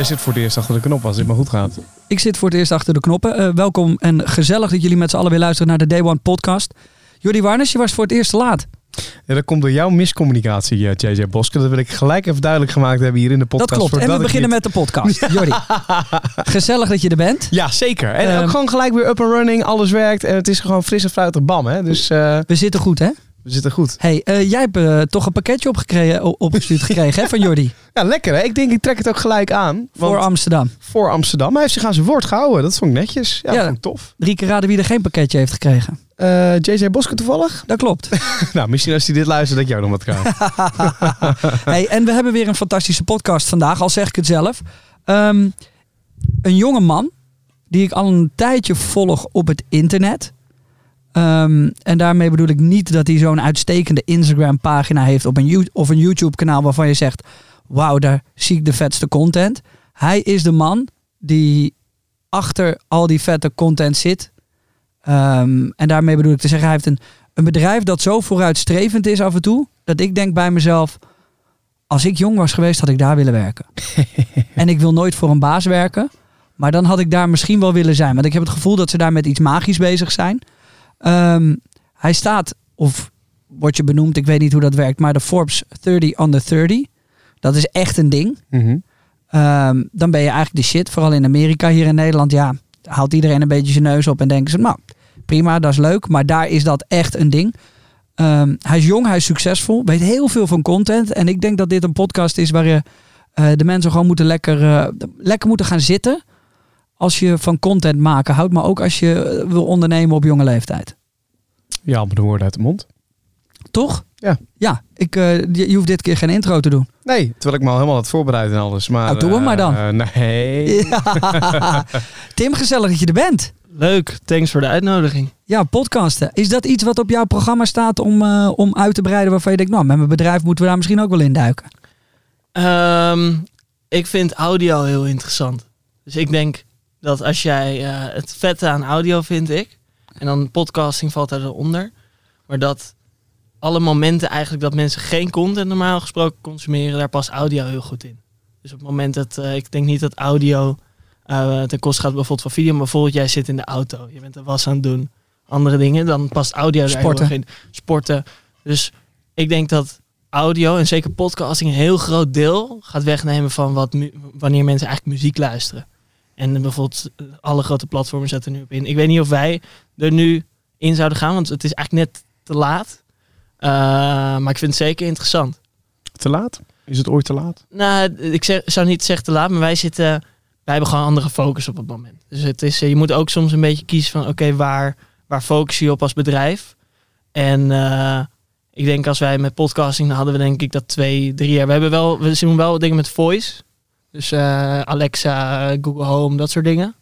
Je zit voor het eerst achter de knop als dit maar goed gaat. Ik zit voor het eerst achter de knoppen. Eh, welkom en gezellig dat jullie met z'n allen weer luisteren naar de Day One podcast. Jordi Warnes, je was voor het eerst te laat. Ja, dat komt door jouw miscommunicatie, eh, JJ Boske. Dat wil ik gelijk even duidelijk gemaakt hebben hier in de podcast. Dat klopt. En we ik beginnen met de podcast. Jordi, gezellig dat je er bent. Ja, zeker. En Ehm, ook gewoon gelijk weer up and running. Alles werkt. En het is gewoon fris en fruitig bam. Hè? Dus eh, We zitten goed, hè? We zitten goed. Hey, eh, jij hebt eh, toch een pakketje opgekregen, opgestuurd gekregen hè, van Jordi Ja, lekker hè. Ik denk, ik trek het ook gelijk aan. voor Amsterdam. voor Amsterdam. Hij heeft zich aan zijn woord gehouden. Dat vond ik netjes. Ja, Ja. vond ik tof. Drie keer raden wie er geen pakketje heeft gekregen. Eh, JJ Boske toevallig? Dat klopt. nou, misschien als hij dit luistert dat ik jou nog wat krijg. hey, en we hebben weer een fantastische podcast vandaag, al zeg ik het zelf. Ehm, een jonge man die ik al een tijdje volg op het internet. Ehm, en daarmee bedoel ik niet dat hij zo'n uitstekende Instagram-pagina heeft op een of een YouTube-kanaal waarvan je zegt: Wauw, daar zie ik de vetste content. Hij is de man die achter al die vette content zit. Ehm, en daarmee bedoel ik te zeggen: hij heeft een, een bedrijf dat zo vooruitstrevend is af en toe. Dat ik denk bij mezelf: als ik jong was geweest, had ik daar willen werken. en ik wil nooit voor een baas werken. Maar dan had ik daar misschien wel willen zijn. Want ik heb het gevoel dat ze daar met iets magisch bezig zijn. Ehm, hij staat, of wordt je benoemd, ik weet niet hoe dat werkt, maar de Forbes 30 under 30. Dat is echt een ding. Mhm. Ehm, dan ben je eigenlijk de shit. Vooral in Amerika, hier in Nederland, ja, haalt iedereen een beetje zijn neus op en denken ze, nou, prima, dat is leuk. Maar daar is dat echt een ding. Ehm, hij is jong, hij is succesvol, weet heel veel van content. En ik denk dat dit een podcast is waar je, eh, de mensen gewoon moeten lekker, eh, lekker moeten gaan zitten. Als je van content maken houdt, maar ook als je eh, wil ondernemen op jonge leeftijd. Ja, maar de woorden uit de mond. Toch? Ja. Ja, ik, eh, je, je hoeft dit keer geen intro te doen. Nee, terwijl ik me al helemaal had voorbereid en alles. Maar, Nou, doe hem maar dan. eh, nee. Ja. Tim, gezellig dat je er bent. Leuk, thanks voor de uitnodiging. Ja, podcasten. Is dat iets wat op jouw programma staat om, eh, om uit te breiden waarvan je denkt, nou, met mijn bedrijf moeten we daar misschien ook wel in duiken? Ehm, ik vind audio heel interessant. Dus ik denk dat als jij eh, het vette aan audio vind ik, en dan podcasting valt daaronder, maar dat alle momenten eigenlijk dat mensen geen content normaal gesproken consumeren, daar past audio heel goed in. Dus op het moment dat, eh, ik denk niet dat audio eh, ten koste gaat bijvoorbeeld van video, maar bijvoorbeeld jij zit in de auto, je bent de was aan het doen, andere dingen, dan past audio daar heel Sporten. in. Sporten. Dus ik denk dat audio en zeker podcasting een heel groot deel gaat wegnemen van wat wanneer mensen eigenlijk muziek luisteren. En bijvoorbeeld eh, alle grote platformen zetten nu op in. Ik weet niet of wij er nu in zouden gaan, want het is eigenlijk net te laat. Eh, maar ik vind het zeker interessant. Te laat? Is het ooit te laat? Nou, ik zeg, zou niet zeggen te laat, maar wij zitten, wij hebben gewoon andere focus op het moment. Dus het is, eh, je moet ook soms een beetje kiezen van, oké, waar, waar focus je op als bedrijf? En ik denk als wij met podcasting, dan hadden we denk ik dat twee, drie jaar. We hebben wel, we doen wel dingen met voice. Dus eh, Alexa, Google Home, dat soort dingen.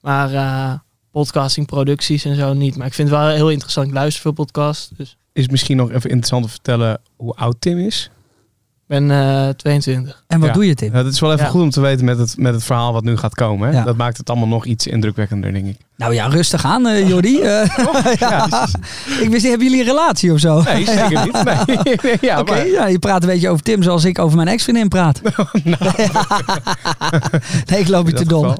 Maar eh, podcasting, producties en zo niet. Maar ik vind het wel heel interessant. Ik luister veel podcasts. Dus Is misschien nog even interessant te vertellen hoe oud Tim is? Ik ben eh 22. En wat Ja. doe je, Tim? Ja, dat is wel even Ja. goed om te weten met het, met het verhaal wat nu gaat komen. Hè? Ja. Dat maakt het allemaal nog iets indrukwekkender, denk ik. Nou ja, rustig aan, eh Jordi. Eh, ja. Ik wist niet, hebben jullie een relatie of zo? Nee, zeker niet. Nee. ja, maar- ja, je praat een beetje over Tim zoals ik over mijn ex-vriendin praat. nee, ik loop je te dom.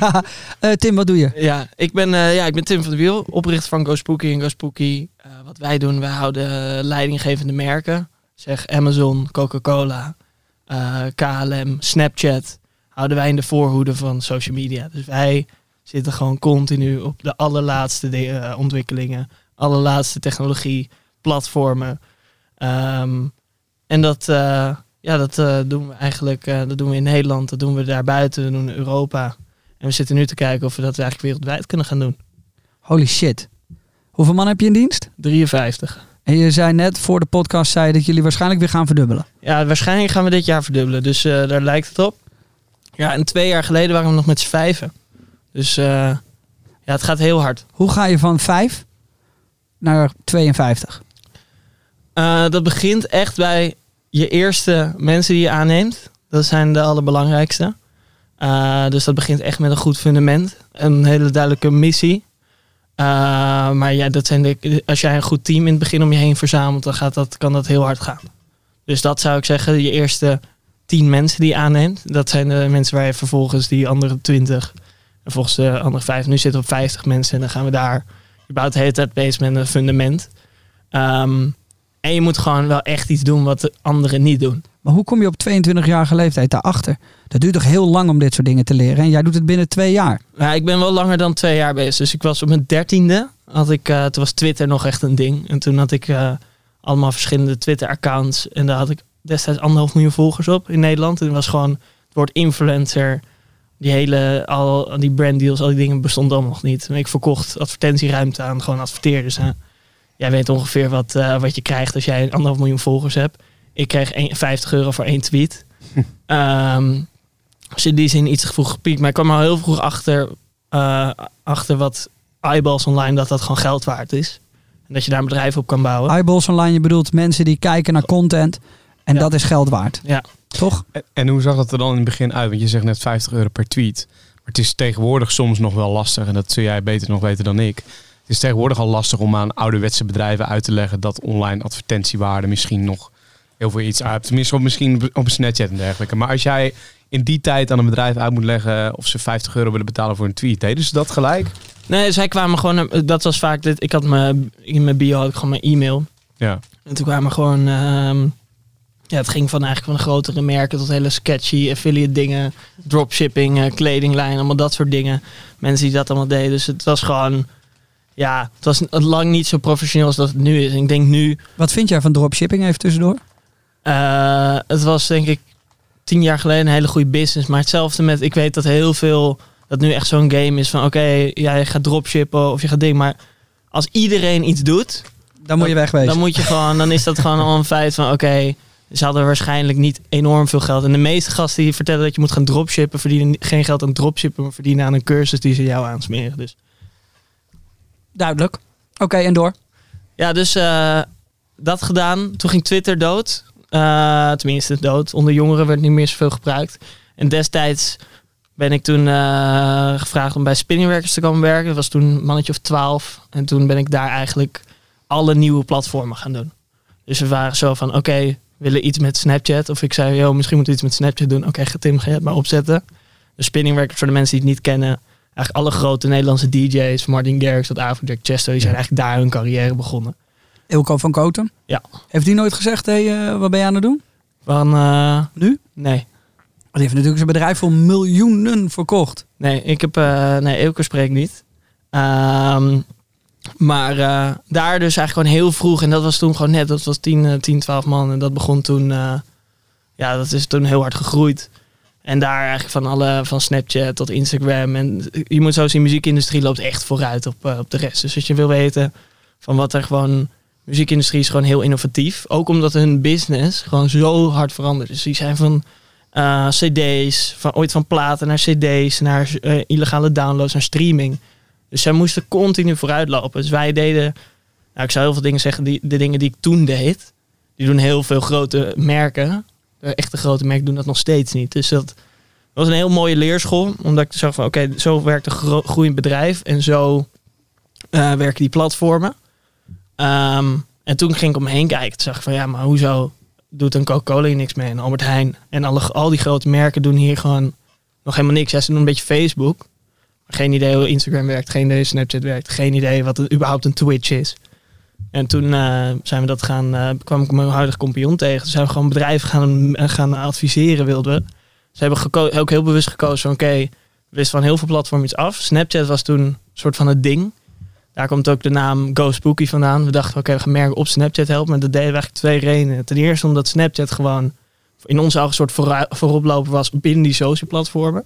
ja. Eh, Tim, wat doe je? Ja, ik ben, eh, ja, ik ben Tim van der Wiel, oprichter van Go Spooky en Go Spooky. eh, wat wij doen, wij houden leidinggevende merken. Zeg Amazon, Coca-Cola, eh, KLM, Snapchat. Houden wij in de voorhoede van social media. Dus wij zitten gewoon continu op de allerlaatste de- eh, ontwikkelingen. Allerlaatste technologie, platformen. Ehm, en dat, eh, ja, dat doen we eigenlijk dat doen we in Nederland, dat doen we daarbuiten, dat doen we in Europa. En we zitten nu te kijken of we dat eigenlijk wereldwijd kunnen gaan doen. Holy shit. Hoeveel man heb je in dienst? 53. En je zei net voor de podcast zei dat jullie waarschijnlijk weer gaan verdubbelen. Ja, waarschijnlijk gaan we dit jaar verdubbelen. Dus eh, daar lijkt het op. Ja, en twee jaar geleden waren we nog met z'n vijven. Dus eh, ja, het gaat heel hard. Hoe ga je van 5 naar 52? Eh, dat begint echt bij je eerste mensen die je aanneemt. Dat zijn de allerbelangrijkste. Dus dat begint echt met een goed fundament. Een hele duidelijke missie. Eh, maar ja, dat zijn de, als jij een goed team in het begin om je heen verzamelt, dan gaat dat, kan dat heel hard gaan. Dus dat zou ik zeggen, je eerste tien mensen die je aanneemt. Dat zijn de mensen waar je vervolgens die andere twintig en volgens de andere vijf. Nu zitten we op 50 mensen en dan gaan we daar. Je bouwt de hele tijd bezig met een fundament. Ehm, en je moet gewoon wel echt iets doen wat de anderen niet doen. Maar hoe kom je op 22-jarige leeftijd daarachter? Dat duurt toch heel lang om dit soort dingen te leren. En jij doet het binnen twee jaar. Ja, ik ben wel langer dan twee jaar bezig. Dus ik was op mijn dertiende. Had ik, eh, toen was Twitter nog echt een ding. En toen had ik eh, allemaal verschillende Twitter-accounts. En daar had ik destijds anderhalf miljoen volgers op in Nederland. En het was gewoon het woord influencer. Die hele, al die branddeals, al die dingen bestonden allemaal nog niet. En ik verkocht advertentieruimte aan gewoon adverteerders. Hè. Jij weet ongeveer wat, eh, wat je krijgt als jij anderhalf miljoen volgers hebt. Ik kreeg een- 50 euro voor één tweet. Ehm dus in die zin iets vroeg gepiekt. Maar ik kwam al heel vroeg achter, eh, achter wat eyeballs online, dat dat gewoon geld waard is. En dat je daar een bedrijf op kan bouwen. Eyeballs online, je bedoelt mensen die kijken naar content. En Ja. dat is geld waard. Ja. Toch? En, en hoe zag dat er dan in het begin uit? Want je zegt net 50 euro per tweet. Maar het is tegenwoordig soms nog wel lastig. En dat zul jij beter nog weten dan ik. Het is tegenwoordig al lastig om aan ouderwetse bedrijven uit te leggen dat online advertentiewaarde misschien nog heel veel iets uit. Tenminste, op, misschien op een Snapchat en dergelijke. Maar als jij in die tijd aan een bedrijf uit moet leggen of ze 50 euro willen betalen voor een tweet, deden ze dat gelijk? Nee, zij kwamen gewoon, eh, dat was vaak, dit, ik had mijn, in mijn bio had ik gewoon mijn e-mail. Ja. En toen kwamen gewoon, ehm, ja, het ging van eigenlijk van de grotere merken tot hele sketchy affiliate dingen, dropshipping, eh, kledinglijn, allemaal dat soort dingen. Mensen die dat allemaal deden. Dus het was gewoon, ja, het was lang niet zo professioneel als dat het nu is. En ik denk nu, Wat vind jij van dropshipping even tussendoor? eh, het was denk ik tien jaar geleden een hele goede business. Maar hetzelfde met, ik weet dat heel veel, dat nu echt zo'n game is van, oké, ja, je gaat dropshippen of je gaat dingen. Maar als iedereen iets doet, Dan moet je wegwezen. dan moet je gewoon, dan is dat gewoon al een feit van oké, ze hadden waarschijnlijk niet enorm veel geld. En de meeste gasten die vertellen dat je moet gaan dropshippen, verdienen geen geld aan dropshippen, maar verdienen aan een cursus die ze jou aansmeren. Dus Duidelijk. Oké, en door. ja, dus eh, dat gedaan. Toen ging Twitter dood. Eh, tenminste, dood. Onder jongeren werd niet meer zoveel gebruikt. En destijds ben ik toen eh, gevraagd om bij Spinningwerkers te komen werken. Dat was toen een mannetje of twaalf. En toen ben ik daar eigenlijk alle nieuwe platformen gaan doen. Dus we waren zo van, oké, we willen iets met Snapchat. Of ik zei, yo, misschien moeten we iets met Snapchat doen. Oké, Tim, ga je het maar opzetten. De Spinningwerkers, voor de mensen die het niet kennen. Eigenlijk alle grote Nederlandse DJ's, Martin Garrix tot Afrojack Chesto, die zijn eigenlijk daar hun carrière begonnen. Ilko van Koten. Ja. Heeft hij nooit gezegd, hé, hey, wat ben je aan het doen? Van, eh, Nu? nee. Die heeft natuurlijk zijn bedrijf voor miljoenen verkocht. Nee, ik heb, eh nee, Eelke spreekt niet. Ehm, maar eh, daar dus eigenlijk gewoon heel vroeg. En dat was toen gewoon net, dat was 10, eh, 10 12 man. En dat begon toen, eh, ja, dat is toen heel hard gegroeid. En daar eigenlijk van alle, van Snapchat tot Instagram. En je moet zo zien, de muziekindustrie loopt echt vooruit op, eh, op de rest. Dus als je wil weten van wat er gewoon, muziekindustrie is gewoon heel innovatief. Ook omdat hun business gewoon zo hard verandert. Dus die zijn van eh, cd's, van, ooit van platen naar cd's, naar eh, illegale downloads, naar streaming. Dus zij moesten continu vooruitlopen. Dus wij deden, nou ik zou heel veel dingen zeggen, die, de dingen die ik toen deed, die doen heel veel grote merken. De echte grote merken doen dat nog steeds niet. Dus dat was een heel mooie leerschool, omdat ik zag van oké, zo werkt een gro- groeiend bedrijf en zo eh, werken die platformen. Ehm, en toen ging ik om me heen kijken. Toen zag ik van ja, maar hoezo doet een Coca-Cola hier niks mee en Albert Heijn en alle, al die grote merken doen hier gewoon nog helemaal niks. Ja, ze doen een beetje Facebook. Geen idee hoe Instagram werkt, geen idee hoe Snapchat werkt, geen idee wat überhaupt een Twitch is. En toen eh, zijn we dat gaan, eh, kwam ik mijn huidige compagnon tegen. Toen zijn we gewoon bedrijven gaan, eh, gaan adviseren, wilden we. Ze hebben ook heel bewust gekozen van oké, we wisten van heel veel platforms iets af. Snapchat was toen een soort van het ding. Daar komt ook de naam Go Spooky vandaan. We dachten, oké, we gaan merken op Snapchat helpen. Maar dat deden we eigenlijk twee redenen. Ten eerste omdat Snapchat gewoon in onze ogen een soort vooroploper was binnen die social platformen.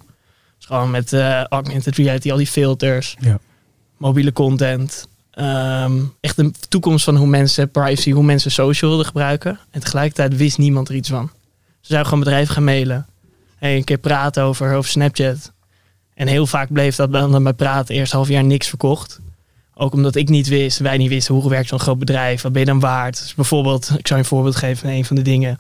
Dus gewoon met eh augmented reality, al die filters, Ja. mobiele content. Ehm, echt de toekomst van hoe mensen privacy, hoe mensen social wilden gebruiken. En tegelijkertijd wist niemand er iets van. Ze zouden gewoon bedrijven gaan mailen. Hey, een keer praten over, over Snapchat. En heel vaak bleef dat dan bij praten eerst half jaar niks verkocht. Ook omdat ik niet wist, wij niet wisten hoe werkt zo'n groot bedrijf, wat ben je dan waard. Dus bijvoorbeeld, ik zou een voorbeeld geven van een van de dingen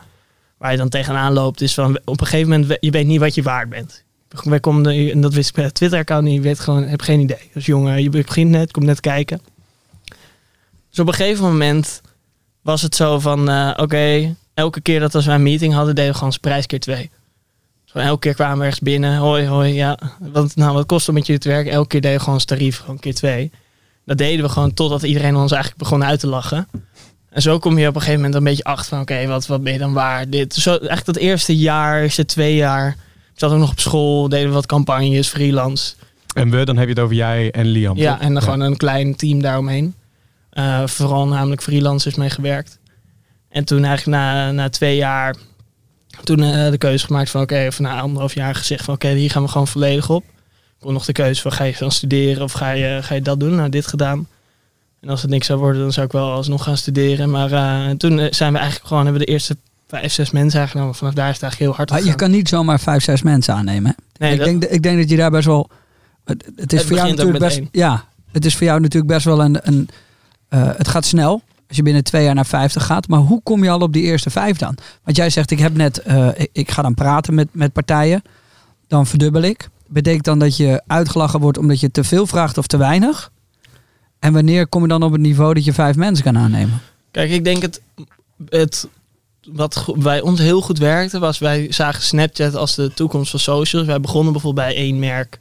waar je dan tegenaan loopt, is van op een gegeven moment, je weet niet wat je waard bent. Wij komen, en dat wist ik bij Twitter-account niet, je weet gewoon, heb geen idee. Dus jongen, je begint net, komt net kijken. Dus op een gegeven moment was het zo van, eh, oké, elke keer dat als wij een meeting hadden, deden we gewoon prijs keer twee. Zo elke keer kwamen we ergens binnen, hoi, hoi, ja. Want, nou, wat kost het met je te werken? Elke keer deden we gewoon tarief, gewoon keer twee. Dat deden we gewoon totdat iedereen ons eigenlijk begon uit te lachen. En zo kom je op een gegeven moment een beetje achter van, oké, wat, wat ben je dan waar? Dit, zo, eigenlijk dat eerste jaar, eerste twee jaar. Ik zat ook nog op school, deden we wat campagnes, freelance. En we, dan heb je het over jij en Liam. Ja, toch? en dan gewoon een klein team daaromheen. Eh, vooral namelijk freelancers mee gewerkt. En toen eigenlijk na, na twee jaar, toen eh, de keuze gemaakt van oké, of na anderhalf jaar gezegd van oké, hier gaan we gewoon volledig op. Nog de keuze van ga je dan studeren of ga je, ga je dat doen? Nou, dit gedaan. En als het niks zou worden, dan zou ik wel alsnog gaan studeren. Maar eh, toen eh, zijn we eigenlijk gewoon, hebben we de eerste vijf, zes mensen aangenomen. Vanaf daar is het eigenlijk heel hard Maar je gegaan. kan niet zomaar vijf, zes mensen aannemen. Nee, ik, dat- denk, ik denk dat je daar best wel. Het, het is Het voor jou natuurlijk best. Ja, het is voor jou natuurlijk best wel een. een eh, het gaat snel. Als je binnen twee jaar naar 50 gaat. Maar hoe kom je al op die eerste vijf dan? Want jij zegt, ik heb net. ik, ik ga dan praten met, met partijen. Dan verdubbel ik. Betekent dan dat je uitgelachen wordt omdat je te veel vraagt of te weinig? En wanneer kom je dan op het niveau dat je vijf mensen kan aannemen? Kijk, ik denk het, het wat bij ons heel goed werkte, was wij zagen Snapchat als de toekomst van socials. Wij begonnen bijvoorbeeld bij één merk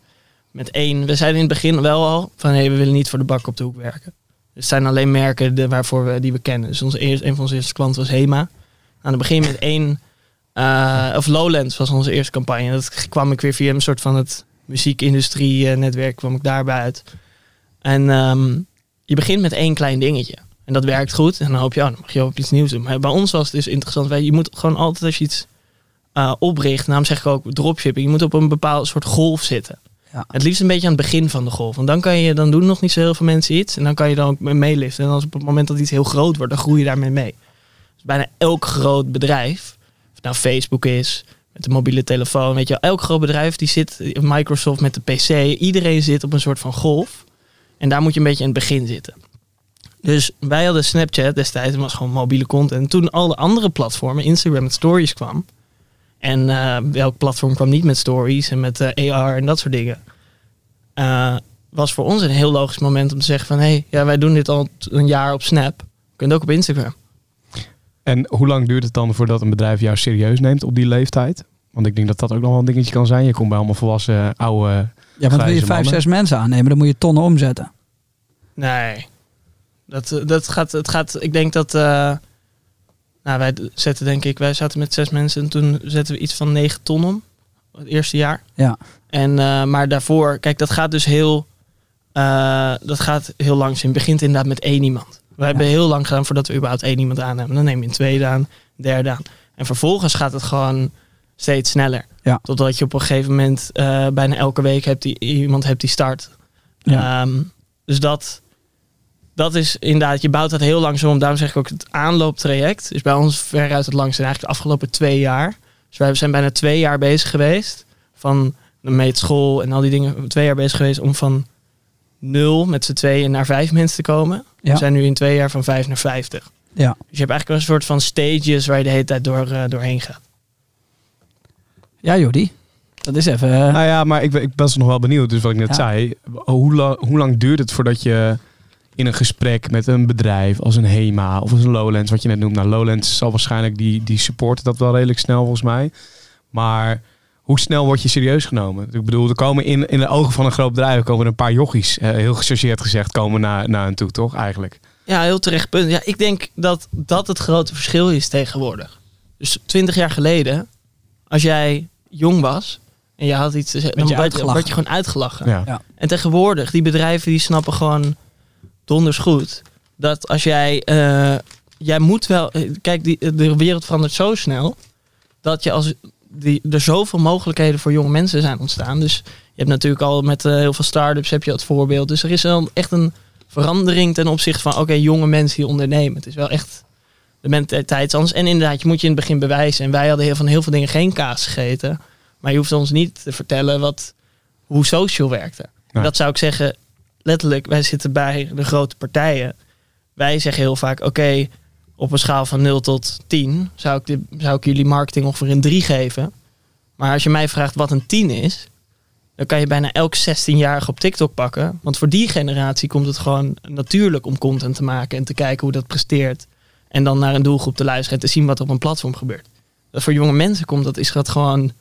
met één. We zeiden in het begin wel al van nee, we willen niet voor de bak op de hoek werken. Het zijn alleen merken de, waarvoor we, die we kennen. Dus eerste, een van onze eerste klanten was Hema. Aan het begin met één, eh, of Lowlands was onze eerste campagne. Dat kwam ik weer via een soort van het muziekindustrie eh, netwerk kwam ik daarbij uit. En ehm, je begint met één klein dingetje. En dat werkt goed. En dan hoop je, oh, dan mag je op iets nieuws doen. Maar bij ons was het dus interessant. Je moet gewoon altijd als je iets eh, opricht, daarom zeg ik ook dropshipping, je moet op een bepaald soort golf zitten. Ja. Het liefst een beetje aan het begin van de golf. Want dan kan je, dan doen nog niet zo heel veel mensen iets. En dan kan je dan ook mee meeliften. En als op het moment dat iets heel groot wordt, dan groei je daarmee mee. Dus bijna elk groot bedrijf, nou Facebook is, met de mobiele telefoon, weet je, elk groot bedrijf die zit, Microsoft met de PC, iedereen zit op een soort van golf. En daar moet je een beetje in het begin zitten. Dus wij hadden Snapchat destijds, was gewoon mobiele content. En toen alle andere platformen, Instagram met stories kwam. En eh, welk platform kwam niet met stories en met eh, AR en dat soort dingen. eh, was voor ons een heel logisch moment om te zeggen van... hé, hey, ja, wij doen dit al een jaar op Snap. Kunt ook op Instagram. En hoe lang duurt het dan voordat een bedrijf jou serieus neemt op die leeftijd? Want ik denk dat dat ook nog wel een dingetje kan zijn. Je komt bij allemaal volwassen oude... Ja, want wil je vijf, zes mensen aannemen, dan moet je tonnen omzetten. Nee. Dat, eh, dat gaat, het gaat, ik denk dat... eh, nou, wij zetten denk ik, wij zaten met zes mensen en toen zetten we iets van negen ton om. Het eerste jaar. Ja. En, eh, maar daarvoor, kijk, dat gaat dus heel, eh, dat gaat heel langzaam. Het begint inderdaad met één iemand. We hebben heel lang gedaan voordat we überhaupt één iemand aannemen. Dan neem je een tweede aan, een derde aan. En vervolgens gaat het gewoon steeds sneller. Ja. Totdat je op een gegeven moment eh, bijna elke week hebt die, iemand hebt die start. Ja. Ehm, dus dat, dat is inderdaad, je bouwt dat heel langzaam om. Daarom zeg ik ook, het aanlooptraject is bij ons veruit het langste. En eigenlijk de afgelopen twee jaar. Dus wij zijn bijna twee jaar bezig geweest. Van de meetschool en al die dingen. Twee jaar bezig geweest om van nul met z'n tweeën naar vijf mensen te komen. Ja. We zijn nu in twee jaar van vijf naar vijftig. Ja. Dus je hebt eigenlijk een soort van stages waar je de hele tijd door, eh, doorheen gaat. Ja, Jordi. Dat is even... eh, Nou ja, maar ik, ben- ik was nog wel benieuwd. Dus wat ik net Ja. zei. Hoe, la- hoe lang duurt het voordat je in een gesprek met een bedrijf als een HEMA of als een Lowlands, wat je net noemt. Nou, Lowlands zal waarschijnlijk, die, die supporten dat wel redelijk snel volgens mij. Maar hoe snel word je serieus genomen? Ik bedoel, er komen in, in de ogen van een groot bedrijf komen een paar jochies, eh, heel gechargeerd gezegd, komen naar, naar hen toe, toch? Eigenlijk. Ja, heel terecht punt. Ja, ik denk dat dat het grote verschil is tegenwoordig. Dus twintig jaar geleden, als jij jong was en je had iets te zeggen, Werd je dan werd je, je gewoon uitgelachen. Ja. Ja. En tegenwoordig, die bedrijven die snappen gewoon donders goed dat als jij, eh, jij moet wel, eh, kijk, die, de wereld verandert zo snel dat je als die, er zoveel mogelijkheden voor jonge mensen zijn ontstaan. Dus je hebt natuurlijk al met eh, heel veel start-ups heb je dat voorbeeld. Dus er is wel echt een verandering ten opzichte van, oké, jonge mensen die ondernemen. Het is wel echt de mentaliteit anders. En inderdaad, je moet je in het begin bewijzen. En wij hadden heel, van heel veel dingen geen kaas gegeten. Maar je hoeft ons niet te vertellen wat hoe social werkte. Dat zou ik zeggen, letterlijk, wij zitten bij de grote partijen. Wij zeggen heel vaak, oké, op een schaal van 0 tot 10 zou ik, de, zou ik jullie marketing ongeveer een 3 geven. Maar als je mij vraagt wat een 10 is, dan kan je bijna elk 16-jarige op TikTok pakken. Want voor die generatie komt het gewoon natuurlijk om content te maken en te kijken hoe dat presteert. En dan naar een doelgroep te luisteren en te zien wat er op een platform gebeurt. Dat voor jonge mensen komt, dat is dat gewoon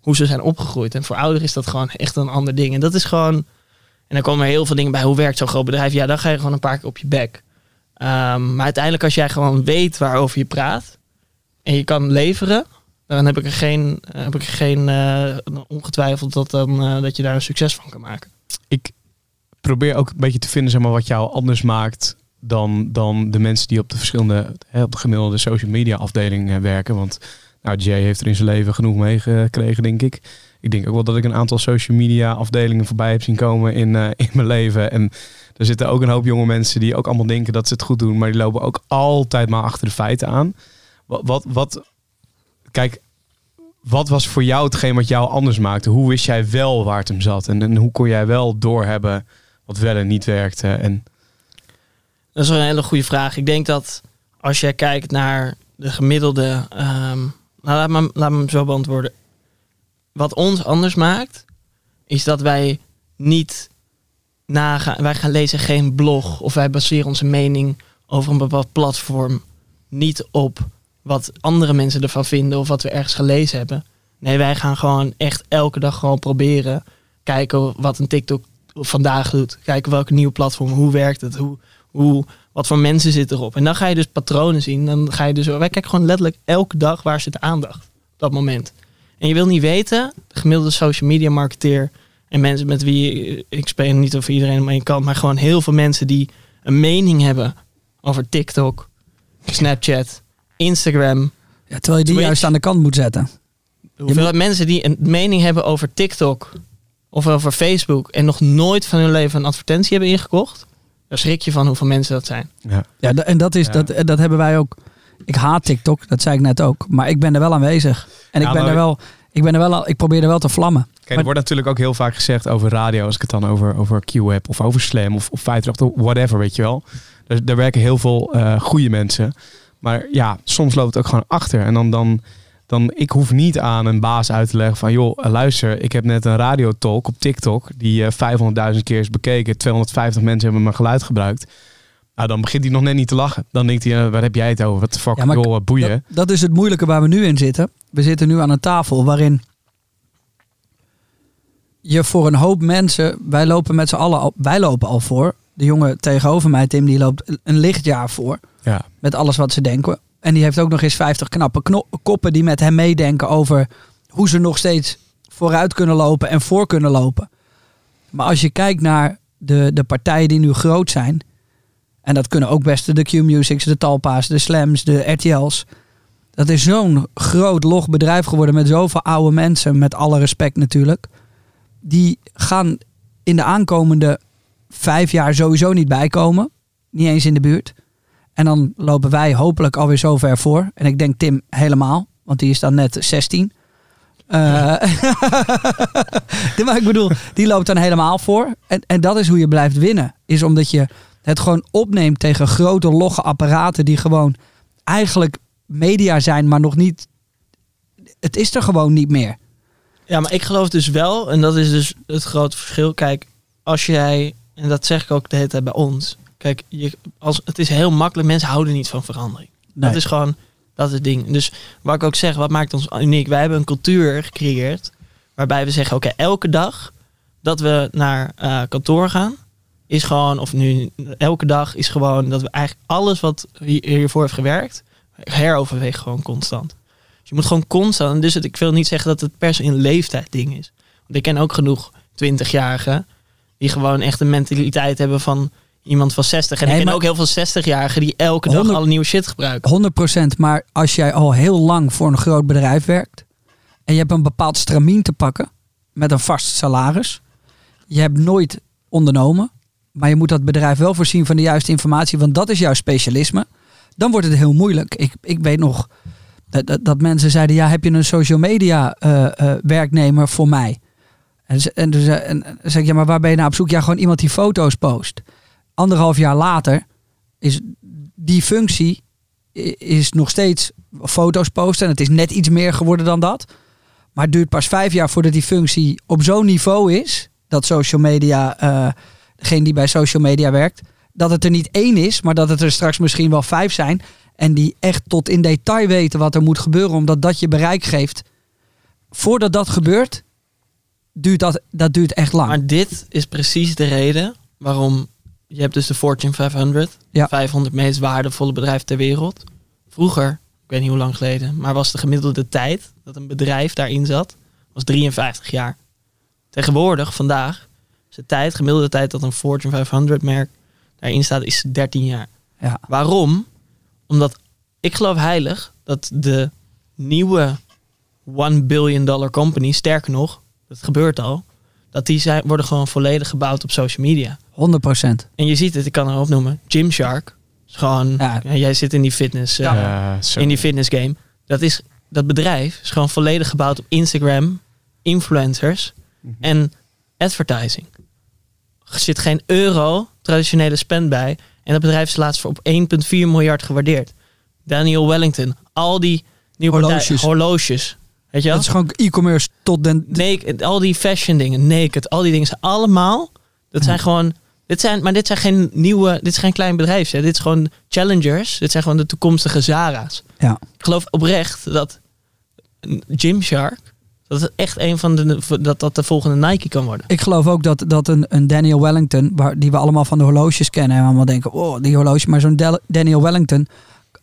hoe ze zijn opgegroeid. En voor ouderen is dat gewoon echt een ander ding. En dat is gewoon. En dan komen er heel veel dingen bij. Hoe werkt zo'n groot bedrijf? Ja, dan ga je gewoon een paar keer op je bek. Ehm, maar uiteindelijk, als jij gewoon weet waarover je praat en je kan leveren, dan heb ik er geen, heb ik er geen eh, ongetwijfeld dat, dan, eh, dat je daar een succes van kan maken. ik probeer ook een beetje te vinden zeg maar, wat jou anders maakt dan, dan de mensen die op de verschillende, hè, op de gemiddelde social media afdeling werken. Want nou, Jay heeft er in zijn leven genoeg meegekregen, denk ik. Ik denk ook wel dat ik een aantal social media afdelingen voorbij heb zien komen in, eh, in mijn leven. En er zitten ook een hoop jonge mensen die ook allemaal denken dat ze het goed doen, maar die lopen ook altijd maar achter de feiten aan. Wat, wat, wat kijk, wat was voor jou hetgeen wat jou anders maakte? Hoe wist jij wel waar het hem zat? En, en hoe kon jij wel doorhebben wat wel en niet werkte? En Dat is een hele goede vraag. Ik denk dat als jij kijkt naar de gemiddelde. ehm, nou, laat me, laat me hem zo beantwoorden. Wat ons anders maakt, is dat wij niet nagaan. Wij gaan lezen geen blog of wij baseren onze mening over een bepaald platform niet op wat andere mensen ervan vinden of wat we ergens gelezen hebben. Nee, wij gaan gewoon echt elke dag gewoon proberen. Kijken wat een TikTok vandaag doet. Kijken welke nieuwe platform, hoe werkt het, hoe, hoe, wat voor mensen zitten erop. En dan ga je dus patronen zien. Dan ga je dus, wij kijken gewoon letterlijk elke dag waar zit de aandacht op dat moment. En je wil niet weten, de gemiddelde social media marketeer en mensen met wie ik speel niet over iedereen maar je kan, maar gewoon heel veel mensen die een mening hebben over TikTok, Snapchat, Instagram. Ja, terwijl je die Twitch. juist aan de kant moet zetten. De hoeveelheid mensen die een mening hebben over TikTok of over Facebook en nog nooit van hun leven een advertentie hebben ingekocht, daar schrik je van hoeveel mensen dat zijn. ja, Ja, en dat, is, Ja. dat, dat hebben wij ook. Ik haat TikTok, dat zei ik net ook. Maar ik ben er wel aanwezig. En ik ben er wel. Ik ben er wel al, ik probeer er wel te vlammen. Kijk, er wordt natuurlijk ook heel vaak gezegd over radio, als ik het dan over, over Q heb, of over Slam, of, of 538, whatever, weet je wel. Daar, daar werken heel veel eh goede mensen. Maar ja, soms loopt het ook gewoon achter. En dan, dan, dan, ik hoef niet aan een baas uit te leggen van, joh, eh, luister, ik heb net een radiotalk op TikTok, die eh 500.000 keer is bekeken, 250 mensen hebben mijn geluid gebruikt. Nou, dan begint hij nog net niet te lachen. Dan denkt hij, eh, waar heb jij het over? Wat de fuck, Ja, maar joh, boeien. Dat, dat is het moeilijke waar we nu in zitten. We zitten nu aan een tafel waarin je voor een hoop mensen, wij lopen met z'n allen al, wij lopen al voor. De jongen tegenover mij, Tim, die loopt een lichtjaar voor Ja. met alles wat ze denken. En die heeft ook nog eens 50 knappe koppen die met hem meedenken over hoe ze nog steeds vooruit kunnen lopen en voor kunnen lopen. Maar als je kijkt naar de, de partijen die nu groot zijn, en dat kunnen ook best de Q-Musics, de Talpa's, de Slams, de RTL's. Dat is zo'n groot log bedrijf geworden met zoveel oude mensen, met alle respect natuurlijk. Die gaan in de aankomende vijf jaar sowieso niet bijkomen. Niet eens in de buurt. En dan lopen wij hopelijk alweer zo ver voor. En ik denk Tim helemaal, want die is dan net 16. Eh, maar ik bedoel, die loopt dan helemaal voor. En, en dat is hoe je blijft winnen. Is omdat je het gewoon opneemt tegen grote logge apparaten die gewoon eigenlijk media zijn, maar nog niet. Het is er gewoon niet meer. Ja, maar ik geloof dus wel, en dat is dus het grote verschil. Kijk, als jij, en dat zeg ik ook de hele tijd bij ons. Kijk, je, als, het is heel makkelijk, mensen houden niet van verandering. Nee. Dat is gewoon, dat is het ding. Dus wat ik ook zeg, wat maakt ons uniek? Wij hebben een cultuur gecreëerd waarbij we zeggen, oké, elke dag dat we naar eh, kantoor gaan, is gewoon, of nu elke dag is gewoon dat we eigenlijk alles wat hier- hiervoor heeft gewerkt, heroverwegen gewoon constant. Dus je moet gewoon constant, dus het, ik wil niet zeggen dat het per se een leeftijd ding is. Want ik ken ook genoeg 20-jarigen die gewoon echt een mentaliteit hebben van iemand van 60. En Nee, ik ken ook heel veel 60-jarigen die elke dag 100 alle nieuwe shit gebruiken. 100%. Maar als jij al heel lang voor een groot bedrijf werkt en je hebt een bepaald stramien te pakken met een vast salaris, je hebt nooit ondernomen, maar je moet dat bedrijf wel voorzien van de juiste informatie, want dat is jouw specialisme, dan wordt het heel moeilijk. Ik, ik weet nog dat, dat, mensen zeiden, ja, heb je een social media eh, eh, werknemer voor mij? En, en, zei- en, zeg ik, ja, maar waar ben je naar op zoek? Ja, gewoon iemand die foto's post. Anderhalf jaar later is die functie is nog steeds foto's posten. En het is net iets meer geworden dan dat. Maar het duurt pas vijf jaar voordat die functie op zo'n niveau is. Dat social media, eh, degene die bij social media werkt, dat het er niet één is, maar dat het er straks misschien wel vijf zijn. En die echt tot in detail weten wat er moet gebeuren, omdat dat je bereik geeft. Voordat dat gebeurt, duurt dat, dat duurt echt lang. Maar dit is precies de reden waarom je hebt dus de Fortune 500, Ja. 500 meest waardevolle bedrijven ter wereld. Vroeger, ik weet niet hoe lang geleden, maar was de gemiddelde tijd dat een bedrijf daarin zat, was 53 jaar. Tegenwoordig, vandaag, de tijd, gemiddelde tijd dat een Fortune 500 merk daarin staat, is 13 jaar. Ja. Waarom? Omdat ik geloof heilig dat de nieuwe 1 billion dollar company, sterker nog, dat gebeurt al, dat die zijn, worden gewoon volledig gebouwd op social media. 100 procent. En je ziet het, ik kan er opnoemen, Gymshark. Is gewoon, Ja. ja, jij zit in die fitness, eh, Ja, in die fitness game. Dat is dat bedrijf is gewoon volledig gebouwd op Instagram, influencers en advertising. Er zit geen euro traditionele spend bij. En dat bedrijf is laatst voor op 1,4 miljard gewaardeerd. Daniel Wellington, al die nieuwe Horloges. Weet je wel? Dat is gewoon e-commerce tot den... Naked, al die fashion dingen, naked, al die dingen zijn allemaal. Dat zijn gewoon. Dit zijn, maar dit zijn geen nieuwe. Dit is geen klein bedrijf. Hè. Dit is gewoon challengers. Dit zijn gewoon de toekomstige Zara's. Ja. Ik geloof oprecht dat Gymshark. Dat het echt een van de. Dat dat de volgende Nike kan worden. Ik geloof ook dat, dat een, een Daniel Wellington, waar, die we allemaal van de horloges kennen en we allemaal denken, oh, die horloge, maar zo'n Daniel Wellington,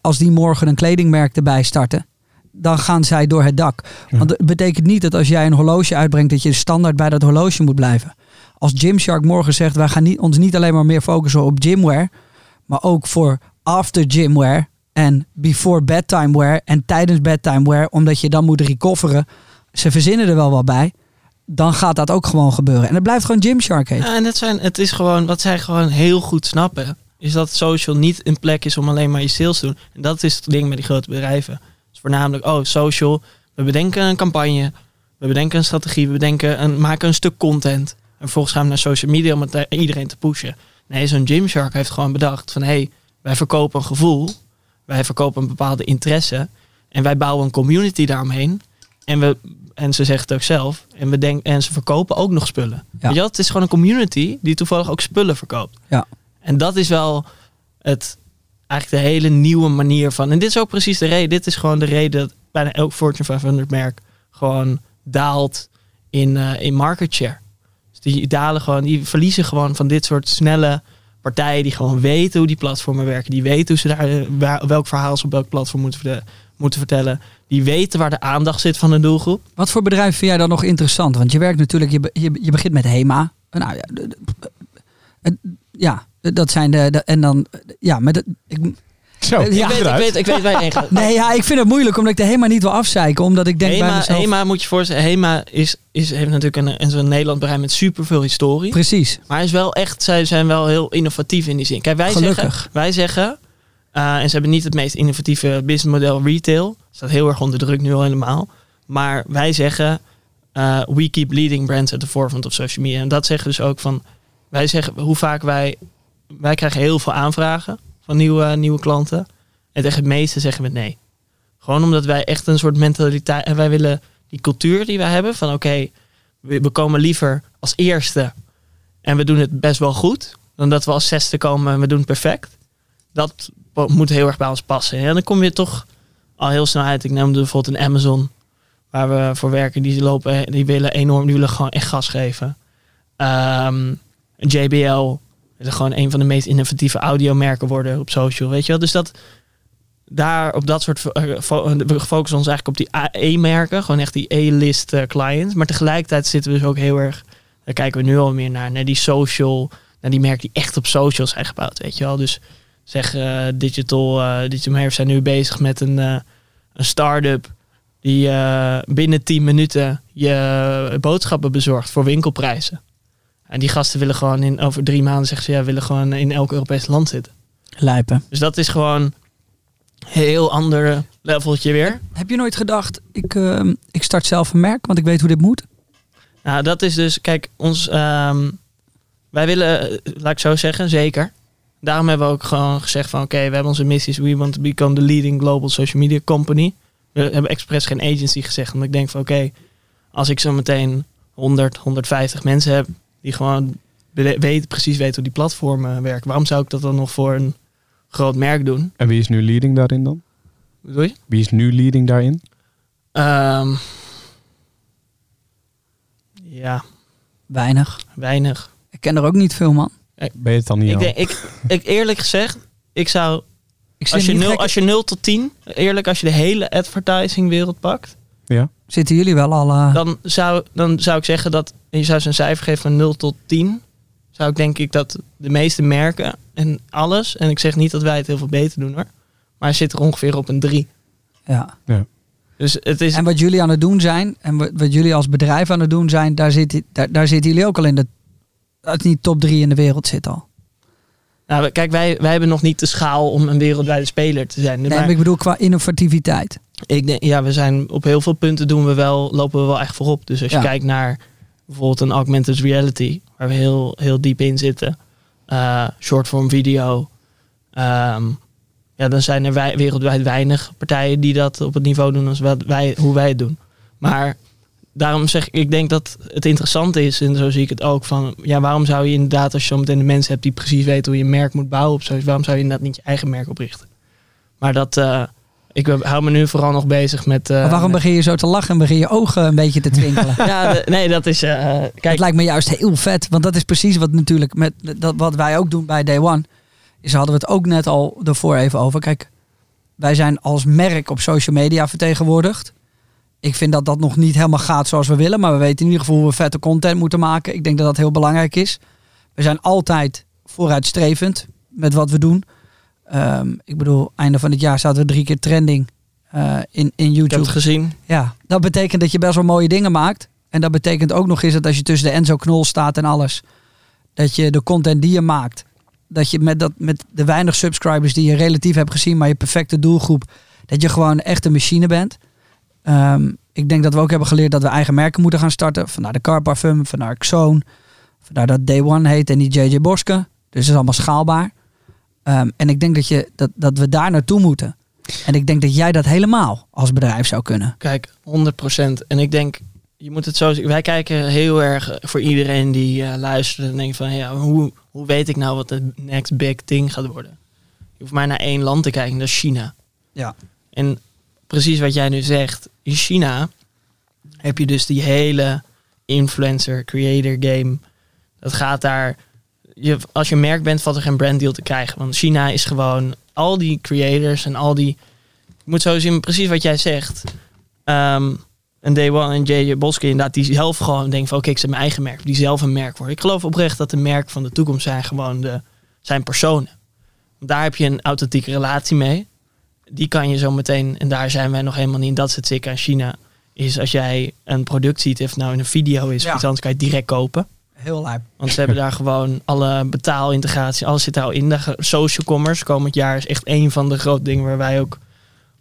als die morgen een kledingmerk erbij starten, dan gaan zij door het dak. Want het betekent niet dat als jij een horloge uitbrengt, dat je standaard bij dat horloge moet blijven. Als Gymshark morgen zegt, wij gaan niet, ons niet alleen maar meer focussen op gymwear, maar ook voor after gymwear en before bedtime wear en tijdens bedtime wear, omdat je dan moet recoveren. Ze verzinnen er wel wat bij. Dan gaat dat ook gewoon gebeuren. En het blijft gewoon Gymshark heten. Ja, en het, zijn, het is gewoon. Wat zij gewoon heel goed snappen. Is dat social niet een plek is om alleen maar je sales te doen. En dat is het ding met die grote bedrijven. Dus voornamelijk, oh, social. We bedenken een campagne. We bedenken een strategie. We bedenken een, maken een stuk content. En vervolgens gaan we naar social media om het iedereen te pushen. Nee, zo'n Gymshark heeft gewoon bedacht van... hé, hey, wij verkopen een gevoel. Wij verkopen een bepaalde interesse. En wij bouwen een community daaromheen. En, we, en ze zegt het ook zelf. En, we denk, en ze verkopen ook nog spullen. Ja. Weet je? Het is gewoon een community die toevallig ook spullen verkoopt. Ja. En dat is wel het, eigenlijk de hele nieuwe manier van. En dit is ook precies de reden. Dit is gewoon de reden dat bijna elk Fortune 500 merk gewoon daalt in, eh, in market share. Dus die dalen gewoon, die verliezen gewoon van dit soort snelle partijen die gewoon weten hoe die platformen werken. Die weten hoe ze daar eh, welk verhaal ze op welk platform moeten, moeten vertellen. Die weten waar de aandacht zit van de doelgroep. Wat voor bedrijf vind jij dan nog interessant? Want je werkt natuurlijk, je, be- je, je begint met HEMA. Nou ja, de- de- ja dat zijn de, de- en dan, ja, met het, ik, Zo, Ja, ik, weet, ik, weet, ik weet waar je heen gaat. nee, ja, ik vind het moeilijk omdat ik de HEMA niet wil afzeiken, omdat ik denk bij Hema, mezelf, Hema moet je voorstellen, Hema is, is, heeft natuurlijk een, een zo'n Nederland met superveel historie. precies, Maar hij is wel echt, zij zijn wel heel innovatief in die zin. Kijk, wij Gelukkig. zeggen, wij zeggen en ze hebben niet het meest innovatieve businessmodel retail. Staat heel erg onder druk nu al helemaal. Maar wij zeggen, eh, we keep leading brands at the forefront of social media. En dat zeggen dus ook van, wij zeggen hoe vaak wij, wij krijgen heel veel aanvragen van nieuwe, nieuwe klanten. En tegen het meeste zeggen we nee. Gewoon omdat wij echt een soort mentaliteit, en wij willen die cultuur die wij hebben van oké, we, we komen liever als eerste en we doen het best wel goed, dan dat we als zesde komen en we doen het perfect. Dat moet heel erg bij ons passen. En dan kom je toch al heel snel uit. Ik noemde bijvoorbeeld een Amazon, waar we voor werken. Die lopen, die willen enorm, die willen gewoon echt gas geven. Ehm, JBL is gewoon een van de meest innovatieve audiomerken worden op social, weet je wel. Dus dat daar op dat soort eh, fo- we focussen ons eigenlijk op die AE-merken, gewoon echt die A-list eh, clients. Maar tegelijkertijd zitten we dus ook heel erg, daar kijken we nu al meer naar, naar die social, naar die merken die echt op social zijn gebouwd, weet je wel. Dus zeg eh, digital, eh digital zijn nu bezig met een, eh, een start-up die eh, binnen 10 minuten je boodschappen bezorgt voor winkelprijzen. En die gasten willen gewoon in over drie maanden zeggen ze ja, willen gewoon in elk Europees land zitten. lijpen. Dus dat is gewoon een heel ander leveltje weer. Heb je nooit gedacht, ik, ehm, ik start zelf een merk, want ik weet hoe dit moet? Nou, dat is dus, kijk, ons, ehm, wij willen, laat ik zo zeggen, zeker. Daarom hebben we ook gewoon gezegd van, oké, we hebben onze missies. We want to become the leading global social media company. We hebben expres geen agency gezegd, omdat ik denk van, oké, als ik zo meteen 100, 150 mensen heb die gewoon weten, precies weten hoe die platformen werken, waarom zou ik dat dan nog voor een groot merk doen? En wie is nu leading daarin dan? Wat bedoel je? Wie is nu leading daarin? Ehm, ja, Weinig. weinig. Ik ken er ook niet veel, man. Ben je het dan niet Ik, al? denk, ik, ik eerlijk gezegd, ik zou Ik als je, niet 0, gek- als je 0 tot 10, eerlijk, als je de hele advertising wereld pakt, Ja? Zitten jullie wel al... eh, dan zou, dan zou ik zeggen dat en je zou ze een cijfer geven van 0 tot 10. Zou ik denk ik dat de meeste merken en alles, en ik zeg niet dat wij het heel veel beter doen hoor, maar zit er ongeveer op een 3. ja. Dus het is, En wat jullie aan het doen zijn, en wat, wat jullie als bedrijf aan het doen zijn, daar, zit, daar, daar zitten jullie ook al in de... Dat niet top drie in de wereld zit al. nou, kijk, wij, wij hebben nog niet de schaal om een wereldwijde speler te zijn. Nee, Maar maar ik bedoel qua innovativiteit. Ik denk, ja, we zijn op heel veel punten doen we wel, lopen we wel echt voorop. Dus als je Ja. kijkt naar bijvoorbeeld een augmented reality, waar we heel, heel diep in zitten, eh shortform video, ehm, ja, dan zijn er wij, wereldwijd weinig partijen die dat op het niveau doen als wat wij, hoe wij het doen. Maar daarom zeg ik, ik denk dat het interessant is, en zo zie ik het ook, van ja, waarom zou je inderdaad, als je zo meteen de mensen hebt die precies weten hoe je een merk moet bouwen, op zoiets, waarom zou je inderdaad niet je eigen merk oprichten? Maar dat, eh, ik hou me nu vooral nog bezig met. eh, maar waarom begin je zo te lachen en begin je ogen een beetje te twinkelen? ja, de- nee, dat is. eh, Het kijk, lijkt me juist heel vet, want dat is precies wat natuurlijk met dat, wat wij ook doen bij Day One. Is hadden we het ook net al ervoor even over. Kijk, wij zijn als merk op social media vertegenwoordigd. Ik vind dat dat nog niet helemaal gaat zoals we willen, maar we weten in ieder geval hoe we vette content moeten maken. Ik denk dat dat heel belangrijk is. We zijn altijd vooruitstrevend met wat we doen. Ehm, ik bedoel, einde van het jaar zaten we drie keer trending eh, in, in ik heb YouTube. het gezien. Ja, dat betekent dat je best wel mooie dingen maakt. En dat betekent ook nog eens dat als je tussen de Enzo Knol staat en alles, dat je de content die je maakt, dat je met, dat, met de weinig subscribers die je relatief hebt gezien, maar je perfecte doelgroep, dat je gewoon echt een machine bent. Ehm, ik denk dat we ook hebben geleerd dat we eigen merken moeten gaan starten. Vandaar de Car Parfum, vandaar Xoon, vandaar dat Day One heet en niet JJ Boske. Dus het is allemaal schaalbaar. Ehm, en ik denk dat, je, dat, dat we daar naartoe moeten. En ik denk dat jij dat helemaal als bedrijf zou kunnen. Kijk, 100%. En ik denk, je moet het zo zien. Wij kijken heel erg voor iedereen die eh, luistert en denkt van, ja, hoe, hoe weet ik nou wat de next big thing gaat worden? Je hoeft maar naar één land te kijken, dat is China. Ja. En precies wat jij nu zegt, in China heb je dus die hele influencer creator game. Dat gaat daar. Je, als je merk bent, valt er geen branddeal te krijgen. Want China is gewoon al die creators en al die. Je moet zo zien, precies wat jij zegt. Ehm en Day One en J.J. Boske inderdaad, die zelf gewoon denken van oké, ik zet mijn eigen merk. Die zelf een merk worden. Ik geloof oprecht dat de merk van de toekomst zijn gewoon de, zijn personen. Daar heb je een authentieke relatie mee. Die kan je zo meteen, en daar zijn wij nog helemaal niet in, dat is het zeker aan China. Is als jij een product ziet, of nou in een video is Ja. of iets kan je het direct kopen. Heel lijp. Want ze hebben daar gewoon alle betaalintegratie, alles zit daar al in. De social commerce komend jaar is echt een van de grote dingen waar wij ook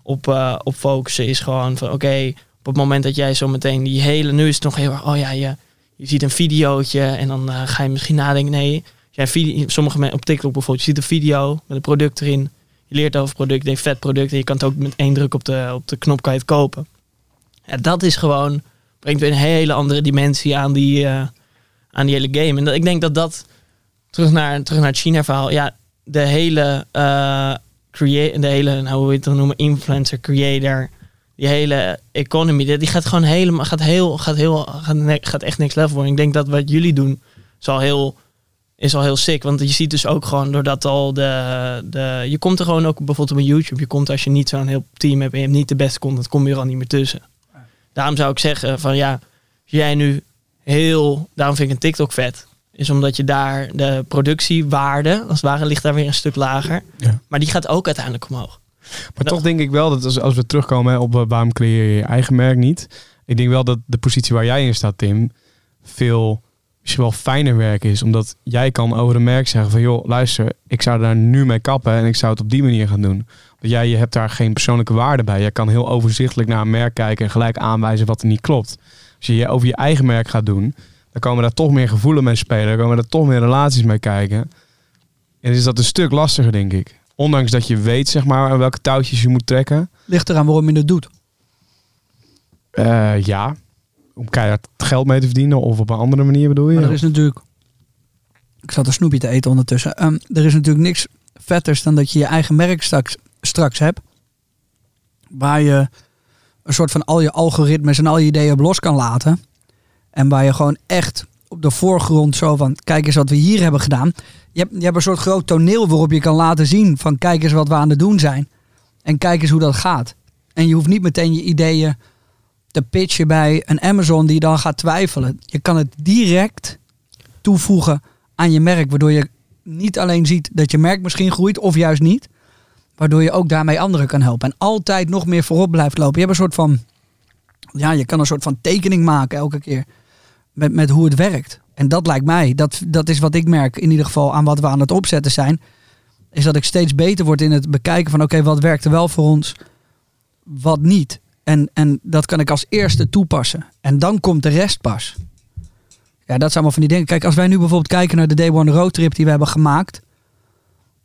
op, eh, op focussen. Is gewoon van oké, op het moment dat jij zo meteen die hele, nu is het nog heel erg, oh ja, je, je ziet een videootje en dan eh, ga je misschien nadenken, nee, jij video, sommige mensen op TikTok bijvoorbeeld, je ziet een video met een product erin, je leert over het product, je vet product en je kan het ook met één druk op de, op de knop kan je het kopen. Dat is gewoon, brengt weer een hele andere dimensie aan die, eh, aan die hele game. En ik denk dat dat, terug naar, terug naar het China-verhaal, ja, de hele, eh create, de hele, nou, hoe je het dan noemen, influencer, creator, die hele economy, die, gaat gewoon helemaal, gaat heel, gaat heel, gaat, gaat echt next level worden. Ik denk dat wat jullie doen, is al heel, is al heel sick. Want je ziet dus ook gewoon, doordat al de, de, je komt er gewoon ook bijvoorbeeld op YouTube, je komt als je niet zo'n heel team hebt en je hebt niet de beste content, kom je er al niet meer tussen. Daarom zou ik zeggen van ja, jij nu heel, daarom vind ik een TikTok vet. Is omdat je daar de productiewaarde, als het ware, ligt daar weer een stuk lager. Ja. Maar die gaat ook uiteindelijk omhoog. Maar toch denk ik wel dat als, als we terugkomen hè, op eh, waarom creëer je je eigen merk niet. Ik denk wel dat de positie waar jij in staat, Tim, veel misschien wel fijner werk is. Omdat jij kan over een merk zeggen van joh, luister, ik zou daar nu mee kappen en ik zou het op die manier gaan doen. Want Jij je hebt daar geen persoonlijke waarde bij. Jij kan heel overzichtelijk naar een merk kijken en gelijk aanwijzen wat er niet klopt. Als je je over je eigen merk gaat doen, dan komen daar toch meer gevoelens mee spelen. Dan komen er toch meer relaties mee kijken. En is dat een stuk lastiger, denk ik. Ondanks dat je weet, zeg maar, welke touwtjes je moet trekken. Ligt eraan waarom je het doet. Eh, ja, om keihard geld mee te verdienen of op een andere manier bedoel je? Maar er is natuurlijk... Ik zat een snoepje te eten ondertussen. Ehm, er is natuurlijk niks vetters dan dat je je eigen merk straks, straks hebt. Waar je een soort van al je algoritmes en al je ideeën op los kan laten. En waar je gewoon echt op de voorgrond zo van... Kijk eens wat we hier hebben gedaan. Je hebt, je hebt een soort groot toneel waarop je kan laten zien van... Kijk eens wat we aan het doen zijn. En kijk eens hoe dat gaat. En je hoeft niet meteen je ideeën te pitchen bij een Amazon die dan gaat twijfelen. Je kan het direct toevoegen aan je merk, waardoor je niet alleen ziet dat je merk misschien groeit of juist niet, waardoor je ook daarmee anderen kan helpen en altijd nog meer voorop blijft lopen. Je hebt een soort van, ja, je kan een soort van tekening maken elke keer met, met hoe het werkt. En dat lijkt mij, dat, dat is wat ik merk in ieder geval aan wat we aan het opzetten zijn, is dat ik steeds beter word in het bekijken van oké, wat werkt er wel voor ons, wat niet. En, en dat kan ik als eerste toepassen. En dan komt de rest pas. Ja, dat zijn allemaal van die dingen. Kijk, als wij nu bijvoorbeeld kijken naar de Day One roadtrip die we hebben gemaakt.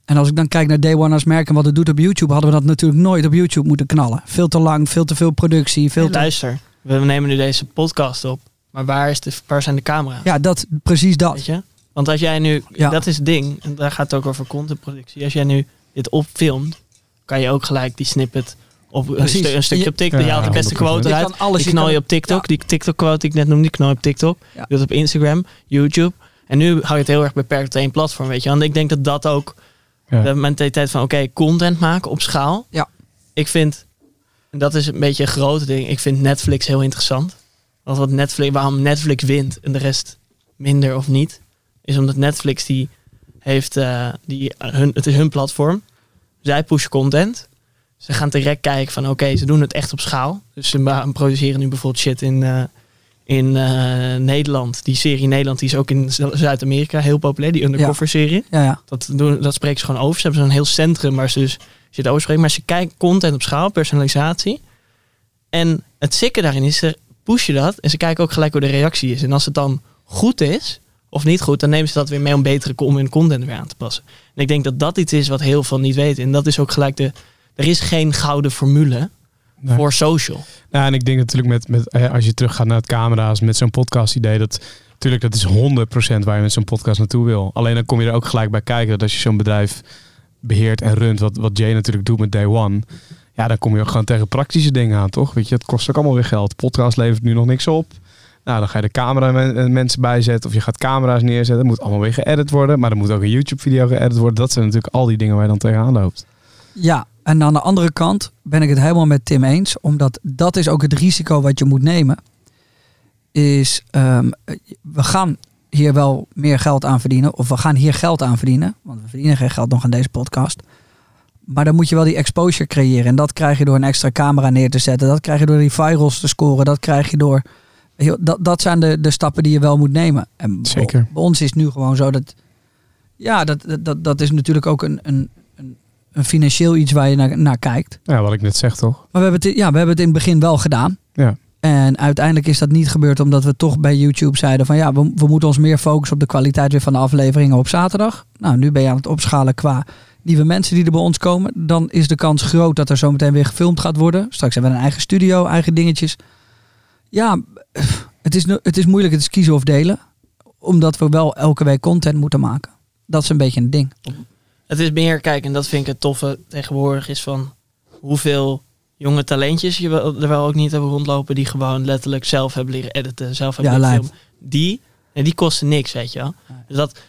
En als ik dan kijk naar Day One als merk en wat het doet op YouTube, hadden we dat natuurlijk nooit op YouTube moeten knallen. Veel te lang, veel te veel productie. Veel te... luister, we nemen nu deze podcast op. Maar waar, is de, waar zijn de camera's? Ja, dat, precies dat. Weet je? Want als jij nu, Ja. dat is het ding, en daar gaat het ook over contentproductie. Als jij nu dit opfilmt, kan je ook gelijk die snippet op een, Precies. stu- een stukje Je- op TikTok. Je haalt de beste 100%. quote Je eruit. kan alles, die je knal je op TikTok. Ja. Die TikTok quote die ik net noemde, die knal je op TikTok. Ja. Je doet het op Instagram, YouTube. En nu hou je het heel erg beperkt tot één platform, weet je. Want ik denk dat dat ook Ja. de mentaliteit van, oké, content maken op schaal. Ja. Ik vind, en dat is een beetje een grote ding, ik vind Netflix heel interessant. Want wat Netflix, waarom Netflix wint en de rest minder of niet, is omdat Netflix die heeft, eh, die, hun, het is hun platform. Zij pushen content. Ze gaan direct kijken van oké, ze doen het echt op schaal. Dus ze produceren nu bijvoorbeeld shit in, eh, in eh, Nederland. Die serie Nederland die is ook in Zu- Zuid-Amerika heel populair, die undercover serie. Ja, ja. Dat, doen, dat spreken ze gewoon over. Ze hebben zo'n heel centrum waar ze dus zitten over spreken. Maar ze kijken content op schaal, personalisatie. En het sikke daarin is, ze pushen dat. En ze kijken ook gelijk hoe de reactie is. En als het dan goed is, of niet goed, dan nemen ze dat weer mee om betere om hun content weer aan te passen. En ik denk dat dat iets is wat heel veel niet weten. En dat is ook gelijk de... Er is geen gouden formule Nee. voor social. Ja, en ik denk natuurlijk met, met eh, als je teruggaat naar het camera's, met zo'n podcast idee, dat natuurlijk dat is 100% waar je met zo'n podcast naartoe wil. Alleen dan kom je er ook gelijk bij kijken dat als je zo'n bedrijf beheert en runt, wat, wat Jay natuurlijk doet met Day One, ja, dan kom je ook gewoon tegen praktische dingen aan, toch? Weet je, het kost ook allemaal weer geld. Podcast levert nu nog niks op. Nou, dan ga je de camera men- mensen bijzetten of je gaat camera's neerzetten. Het moet allemaal weer geëdit worden, maar er moet ook een YouTube-video geëdit worden. Dat zijn natuurlijk al die dingen waar je dan tegenaan loopt. Ja, en aan de andere kant ben ik het helemaal met Tim eens. Omdat dat is ook het risico wat je moet nemen. Is, ehm, we gaan hier wel meer geld aan verdienen. Of we gaan hier geld aan verdienen. Want we verdienen geen geld nog aan deze podcast. Maar dan moet je wel die exposure creëren. En dat krijg je door een extra camera neer te zetten. Dat krijg je door die virals te scoren. Dat krijg je door... Dat, dat zijn de, de stappen die je wel moet nemen. En bij- Zeker. Bij ons is nu gewoon zo dat... Ja, dat- dat, dat is natuurlijk ook een, een, een, financieel iets waar je naar, naar kijkt. Ja, wat ik net zeg, toch? Maar we hebben, het, ja, we hebben het in het begin wel gedaan. Ja. En uiteindelijk is dat niet gebeurd omdat we toch bij YouTube zeiden van ja, we, we moeten ons meer focussen op de kwaliteit weer van de afleveringen op zaterdag. Nou, nu ben je aan het opschalen qua nieuwe mensen die er bij ons komen. Dan is de kans groot dat er zometeen weer gefilmd gaat worden. Straks hebben we een eigen studio, eigen dingetjes. Ja, het is, het is moeilijk, het is kiezen of delen. Omdat we wel elke week content moeten maken. Dat is een beetje een ding. Het is meer, kijk, en dat vind ik het toffe tegenwoordig, is van hoeveel jonge talentjes je wel, er wel ook niet hebben rondlopen, die gewoon letterlijk zelf hebben leren editen, zelf hebben Ja, leren filmen. Die, en die kosten niks, weet je wel. Dus dat,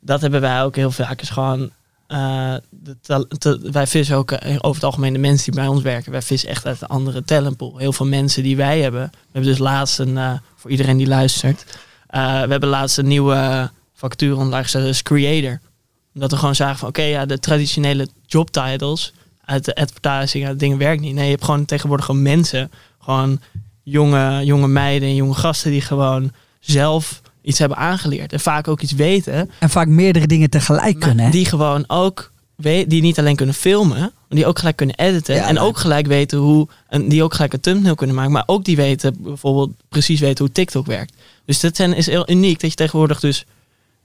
dat hebben wij ook heel vaak, is gewoon, eh, de wij vissen ook eh, over het algemeen de mensen die bij ons werken, wij vissen echt uit een andere talentpool. Heel veel mensen die wij hebben, we hebben dus laatst een, eh, voor iedereen die luistert, we hebben laatst een nieuwe vacature online gezet, dat is creator omdat we gewoon zagen van oké, ja, de traditionele job titles uit de advertising, uit dingen werkt niet. Nee, je hebt gewoon tegenwoordig gewoon mensen, gewoon jonge, jonge meiden en jonge gasten die gewoon zelf iets hebben aangeleerd. En vaak ook iets weten. En vaak meerdere dingen tegelijk kunnen. Hè? die gewoon ook die niet alleen kunnen filmen, maar die ook gelijk kunnen editen. Ja, en ook gelijk weten hoe. En die ook gelijk een thumbnail kunnen maken. Maar ook die weten bijvoorbeeld precies weten hoe TikTok werkt. Dus dat zijn, is heel uniek dat je tegenwoordig dus.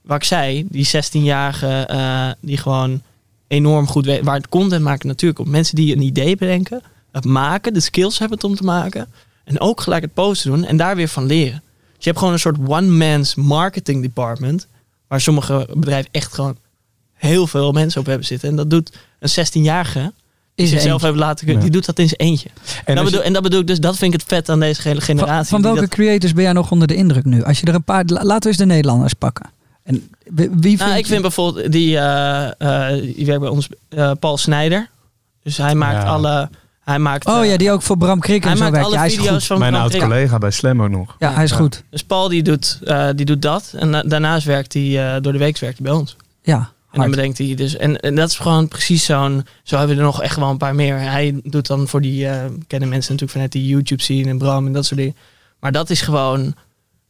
Wat ik zei, die 16-jarige eh, die gewoon enorm goed weet. Waar het content maken natuurlijk op. Mensen die een idee bedenken, het maken, de skills hebben het om te maken. En ook gelijk het posten doen en daar weer van leren. Dus je hebt gewoon een soort one-man's marketing department. Waar sommige bedrijven echt gewoon heel veel mensen op hebben zitten. En dat doet een 16-jarige die zichzelf hebben laten kunnen. Ja. Die doet dat in zijn eentje. En dat bedoel, en dat bedoel ik dus, dat vind ik het vet aan deze hele generatie. Van, welke dat- creators ben jij nog onder de indruk nu? Als je er een paar... la- Laten we eens de Nederlanders pakken. En wie, nou, ik vind bijvoorbeeld die, eh, eh, die werkt bij ons, eh, Paul Snijder. Dus hij maakt Ja. alle. Hij maakt, Oh ja, die ook voor Bram Krik en hij zo maakt werkt. alle hij is video's goed. van Mijn Bram oud Krikke. collega bij Slam ook nog. Ja, hij is Ja. goed. Dus Paul die doet, eh, die doet dat. En da- daarnaast werkt hij eh, door de week werkt hij bij ons. Ja, En dan bedenkt hij dus. En, en dat is gewoon precies zo'n. Zo hebben we er nog echt wel een paar meer. Hij doet dan voor die. eh, kennen mensen natuurlijk vanuit die YouTube zien en Bram en dat soort dingen. Maar dat is gewoon.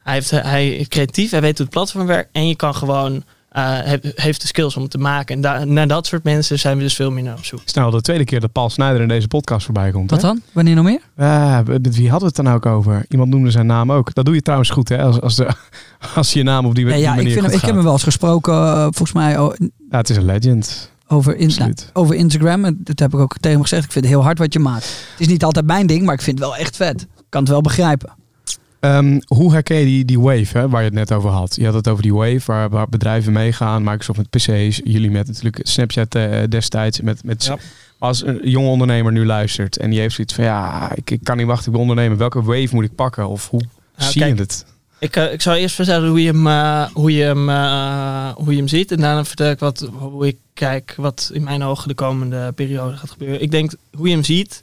Hij, heeft, hij is creatief, hij weet hoe het platform werkt. En je kan gewoon. eh, he- heeft de skills om het te maken. En da- naar dat soort mensen zijn we dus veel meer naar op zoek. Het is nou de tweede keer dat Paul Snijder in deze podcast voorbij komt. Wat hè? dan? Wanneer nog meer? Dit- wie hadden we het dan ook over? Iemand noemde zijn naam ook. Dat doe je trouwens goed, hè? Als, als, de, als je je naam op die, Ja, die ja ik, manier vind hem, goed ik heb hem wel eens gesproken, eh, volgens mij, o- Ja, het is een legend. over, in, nou, over Instagram. Dat heb ik ook tegen hem gezegd. Ik vind het heel hard wat je maakt. Het is niet altijd mijn ding, maar ik vind het wel echt vet. Ik kan het wel begrijpen. Ehm, hoe herken je die, die wave hè, waar je het net over had? Je had het over die wave waar, waar bedrijven meegaan. Microsoft met PC's, jullie met natuurlijk Snapchat eh, destijds. Met, met, Ja. Als een jonge ondernemer nu luistert en die heeft zoiets van... ja, ik, ik kan niet wachten, ik wil ondernemen. Welke wave moet ik pakken? Of hoe Nou, zie kijk, je het? Ik, eh, ik zal eerst vertellen hoe je hem, eh, hoe je hem, hoe je hem ziet. En daarna vertel ik wat, hoe ik kijk wat in mijn ogen de komende periode gaat gebeuren. Ik denk, hoe je hem ziet,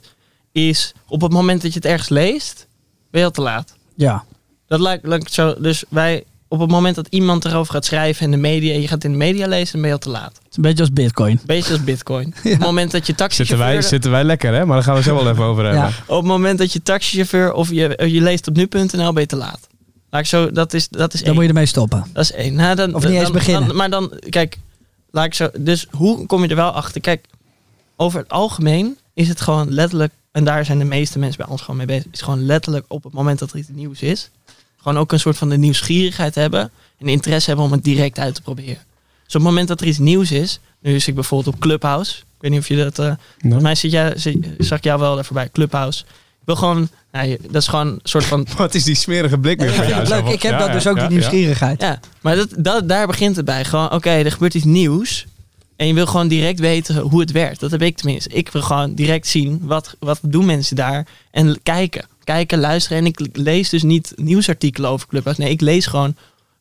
is op het moment dat je het ergens leest, ben je al te laat. Ja. Dat lijkt, lijkt zo. Dus wij, op het moment dat iemand erover gaat schrijven in de media, en je gaat in de media lezen, dan ben je al te laat. Het is een beetje als bitcoin. Beetje als bitcoin. Op het moment dat je Zitten wij, taxichauffeur... zitten wij lekker, hè? Maar daar gaan we zo wel even over hebben. Ja. Op het moment dat je taxichauffeur of je, je leest op nu.nl, ben je te laat. Laat ik zo, dat is, dat is Dan één. moet je ermee stoppen. Dat is één. Nou, dan, Of niet eens dan- beginnen. dan- maar dan, kijk, laat ik zo. Dus hoe kom je er wel achter? Kijk, over het algemeen is het gewoon letterlijk, en daar zijn de meeste mensen bij ons gewoon mee bezig, is gewoon letterlijk op het moment dat er iets nieuws is, gewoon ook een soort van de nieuwsgierigheid hebben en interesse hebben om het direct uit te proberen. Dus op het moment dat er iets nieuws is, nu is ik bijvoorbeeld op Clubhouse. Ik weet niet of je dat. eh Nee? Volgens mij zit jij, zit- zag ik jou wel daar voorbij. Clubhouse. Ik wil gewoon. Nou, dat is gewoon een soort van. Wat is die smerige blik weer leuk. van- Ik heb Ja, dat ja, dus ook, ja, die nieuwsgierigheid. Ja, maar dat, dat, daar begint het bij. Gewoon, oké, er gebeurt iets nieuws. En je wil gewoon direct weten hoe het werkt. Dat heb ik tenminste. Ik wil gewoon direct zien wat, wat doen mensen daar. En kijken. Kijken, luisteren. En ik lees dus niet nieuwsartikelen over Clubhouse. Nee, ik lees gewoon.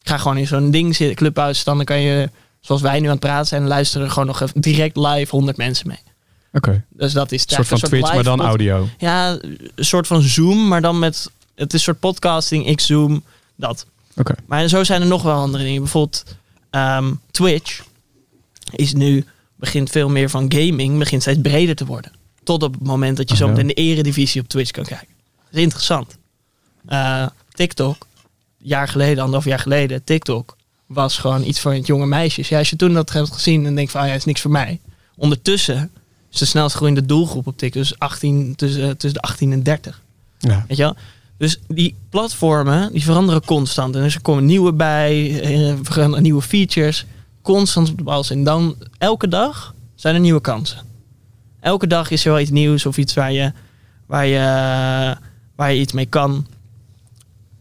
Ik ga gewoon in zo'n ding zitten. Clubhouse. Dan kan je, zoals wij nu aan het praten zijn, luisteren gewoon nog even direct live 100 mensen mee. Oké, Dus dat is een soort van een Twitch, maar dan audio. Ja, een soort van Zoom, maar dan met. Het is een soort podcasting. Ik Zoom. Dat. Oké. Maar zo zijn er nog wel andere dingen. Bijvoorbeeld ehm, Twitch is nu, begint veel meer van gaming, begint steeds breder te worden. Tot op het moment dat je zo meteen de eredivisie op Twitch kan kijken. Dat is interessant. Eh, TikTok, een jaar geleden, anderhalf jaar geleden, TikTok was gewoon iets voor jonge meisjes. Ja, als je toen dat hebt gezien, dan denk je van, ah ja, is niks voor mij. Ondertussen is de snelst groeiende doelgroep op TikTok dus 18, tussen, eh, tussen de 18 en 30. Ja. Weet je wel? Dus die platformen die veranderen constant. En dus er komen nieuwe bij, eh, er veranderen nieuwe features. Constant op de bal. En dan elke dag zijn er nieuwe kansen. Elke dag is er wel iets nieuws of iets waar je, waar je, waar je iets mee kan.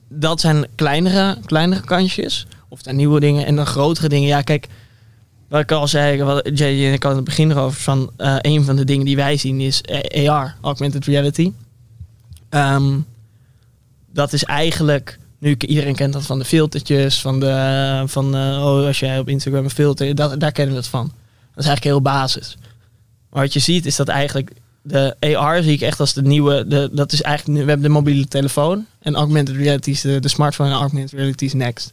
Dat zijn kleinere, kleinere kansjes. Of zijn nieuwe dingen. En dan grotere dingen. Ja, kijk, wat ik al zei, wat JJ en ik had het begin erover. Van, eh, een van de dingen die wij zien is eh, AR, Augmented Reality. Ehm, dat is eigenlijk, nu iedereen kent dat van de filtertjes, van de, van eh, oh, als jij op Instagram een filter, dat, daar kennen we het van. Dat is eigenlijk heel basis. Maar wat je ziet is dat eigenlijk de AR zie ik echt als de nieuwe, de, dat is eigenlijk, we hebben de mobiele telefoon en augmented reality is de, smartphone en augmented reality is next.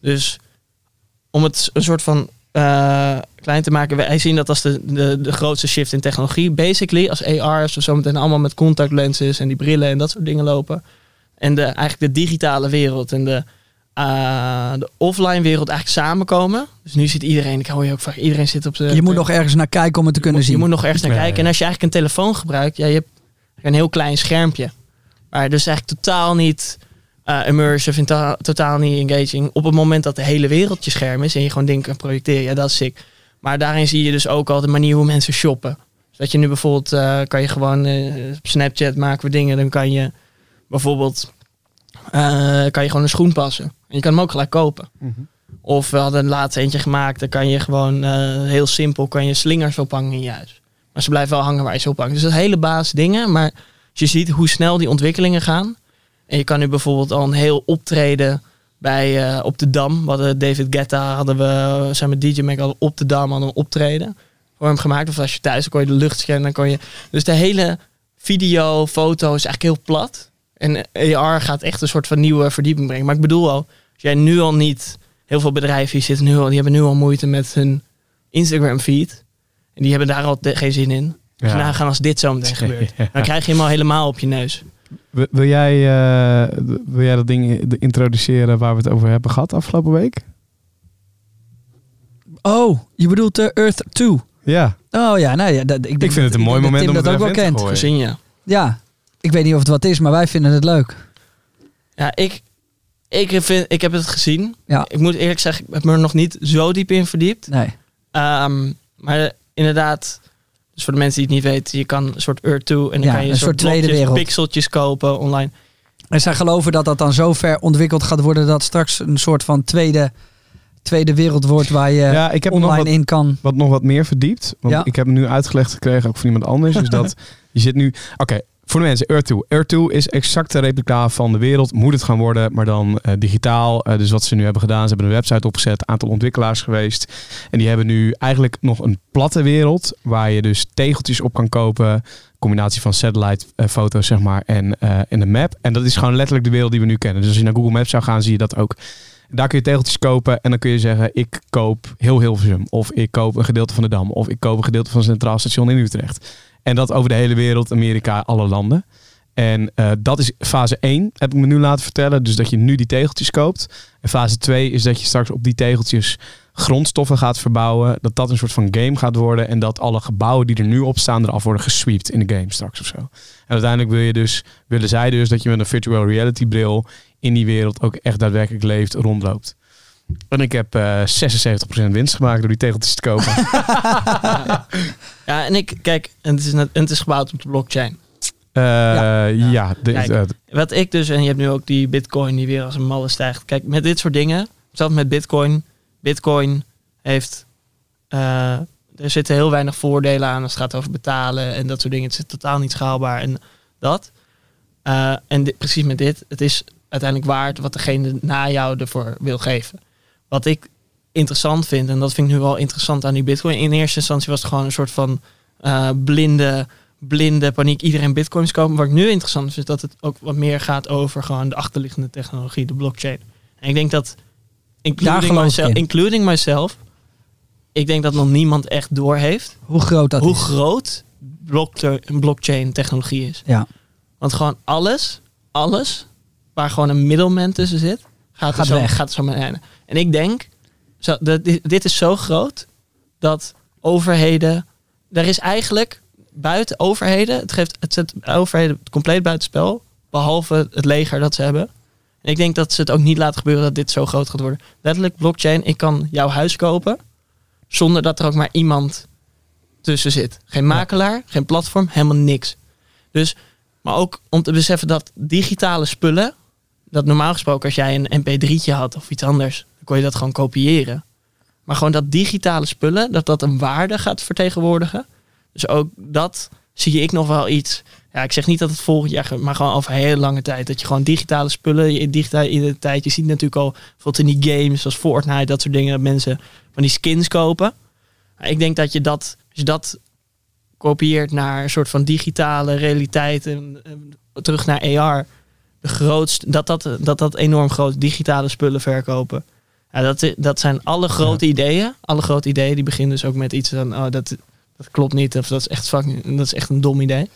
Dus om het een soort van eh, klein te maken, wij zien dat als de, de, de grootste shift in technologie. Basically, als AR, als we zo meteen allemaal met contact lenses en die brillen en dat soort dingen lopen. En de, eigenlijk de digitale wereld en de eh, de offline wereld eigenlijk samenkomen. Dus nu zit iedereen, ik hoor je ook vaak, iedereen zit op de... Je moet nog ergens naar kijken om het te kunnen je zien. moet nog ergens naar Ja, kijken. En als je eigenlijk een telefoon gebruikt, ja, je hebt een heel klein schermpje. Maar dus eigenlijk totaal niet eh immersive, to- totaal niet engaging. Op het moment dat de hele wereld je scherm is en je gewoon dingen kan projecteren, ja, dat is sick. Maar daarin zie je dus ook al de manier hoe mensen shoppen. Dus dat je nu bijvoorbeeld, eh, kan je gewoon eh, op Snapchat maken we dingen, dan kan je bijvoorbeeld, eh, kan je gewoon een schoen passen. En je kan hem ook gelijk kopen. Of we hadden laatst eentje gemaakt, dan kan je gewoon eh, heel simpel kan je slingers ophangen in je huis. Maar ze blijven wel hangen waar je ze ophangt. Dus dat is hele baas dingen. Maar als je ziet hoe snel die ontwikkelingen gaan. En je kan nu bijvoorbeeld al een heel optreden bij, eh, op de Dam. We hadden David Guetta, hadden we samen met DJ Mac hadden op de Dam hadden een optreden. Voor hem gemaakt. Of als je thuis, dan kon je de lucht scannen. Dan kon je... Dus de hele video, foto is eigenlijk heel plat. En AR gaat echt een soort van nieuwe verdieping brengen. Maar ik bedoel al, als jij nu al niet... Heel veel bedrijven die zitten nu al, die hebben nu al moeite met hun Instagram feed. En die hebben daar al de- geen zin in. Dus Ja. nagaan als dit zo meteen gebeurt. Ja. Dan krijg je hem al helemaal op je neus. Wil, wil jij, eh, wil jij dat ding introduceren waar we het over hebben gehad afgelopen week? Oh, je bedoelt de Earth 2. Ja, Oh ja, nou ja. Dat, ik, denk ik vind het dat- een mooi dat moment Tim om het dat ook wel kent. Gezien ja. Ja, ik weet niet of het wat is, maar wij vinden het leuk. Ja, ik, ik, vind, ik heb het gezien. Ja. Ik moet eerlijk zeggen, ik heb me er nog niet zo diep in verdiept. Nee. Ehm, maar inderdaad, dus voor de mensen die het niet weten, je kan een soort Earth 2 en dan Ja, kan je een soort soort tweede blokjes, wereld. pixeltjes kopen online. En zij geloven dat dat dan zo ver ontwikkeld gaat worden dat straks een soort van tweede, tweede wereld wordt waar je Ja, ik heb nog online wat, in kan. wat nog wat meer verdiept. Want Ja. ik heb nu uitgelegd gekregen, ook van iemand anders. is dat je zit nu... Oké, voor de mensen, Earth 2. Earth 2 is exact een replica van de wereld. Moet het gaan worden, maar dan eh, digitaal. Eh, dus wat ze nu hebben gedaan, ze hebben een website opgezet. Aantal ontwikkelaars geweest. En die hebben nu eigenlijk nog een platte wereld. Waar je dus tegeltjes op kan kopen. Combinatie van satellite eh, foto's, zeg maar, en, en een map. En dat is gewoon letterlijk de wereld die we nu kennen. Dus als je naar Google Maps zou gaan, zie je dat ook. Daar kun je tegeltjes kopen en dan kun je zeggen: ik koop heel Hilversum. Of ik koop een gedeelte van de Dam. Of ik koop een gedeelte van het Centraal Station in Utrecht. En dat over de hele wereld, Amerika, alle landen. En eh, dat is fase 1, heb ik me nu laten vertellen. Dus dat je nu die tegeltjes koopt. En fase 2 is dat je straks op die tegeltjes grondstoffen gaat verbouwen. Dat dat een soort van game gaat worden. En dat alle gebouwen die er nu op staan eraf worden gesweept in de game straks of zo. En uiteindelijk wil je dus, willen zij dus dat je met een virtual reality bril in die wereld ook echt daadwerkelijk leeft, rondloopt. En ik heb eh 76% winst gemaakt door die tegeltjes te kopen. Ja, en ik, kijk, en het is, net, en het is gebouwd op de blockchain. Eh, ja, de- Kijk. eh, Wat ik dus, en je hebt nu ook die bitcoin die weer als een malle stijgt. Kijk, met dit soort dingen, zelfs met bitcoin. Bitcoin heeft, eh, er zitten heel weinig voordelen aan als het gaat over betalen en dat soort dingen. Het is totaal niet schaalbaar en dat. Eh, en dit- precies met dit, het is uiteindelijk waard wat degene na jou ervoor wil geven. Wat ik interessant vind, en dat vind ik nu wel interessant aan die bitcoin. In eerste instantie was het gewoon een soort van eh, blinde, blinde paniek. Iedereen bitcoins kopen. Wat ik nu interessant vind, is dat het ook wat meer gaat over gewoon de achterliggende technologie, de blockchain. En ik denk dat, including, myself, in. including myself, ik denk dat nog niemand echt doorheeft Hoe groot dat hoe is. groot blockchain, blockchain technologie is. Ja. Want gewoon alles, alles waar gewoon een middelman tussen zit, gaat, Gaat zo, weg. gaat zo maar. En ik denk, zo, dit is zo groot dat overheden, er is eigenlijk buiten overheden, het, geeft, het zet overheden compleet buitenspel, behalve het leger dat ze hebben. En ik denk dat ze het ook niet laten gebeuren dat dit zo groot gaat worden. Letterlijk blockchain, ik kan jouw huis kopen zonder dat er ook maar iemand tussen zit. Geen makelaar, geen platform, helemaal niks. Dus, maar ook om te beseffen dat digitale spullen, dat normaal gesproken als jij een mp3'tje had of iets anders, dan kon je dat gewoon kopiëren. Maar gewoon dat digitale spullen, dat dat een waarde gaat vertegenwoordigen. Dus ook dat zie ik nog wel iets. Ja, ik zeg niet dat het volgend jaar, maar gewoon over hele lange tijd. Dat je gewoon digitale spullen, je digitale identiteit. Je ziet natuurlijk al bijvoorbeeld in die games zoals Fortnite, dat soort dingen, dat mensen van die skins kopen. Ik denk dat je dat, als je dat kopieert naar een soort van digitale realiteit en terug naar AR, de grootste, dat dat, dat dat enorm groot digitale spullen verkopen. Ja, dat, dat zijn alle grote ideeën. Alle grote ideeën die beginnen dus ook met iets van, oh, dat, dat klopt niet. Of dat is echt fucking, dat is echt een dom idee.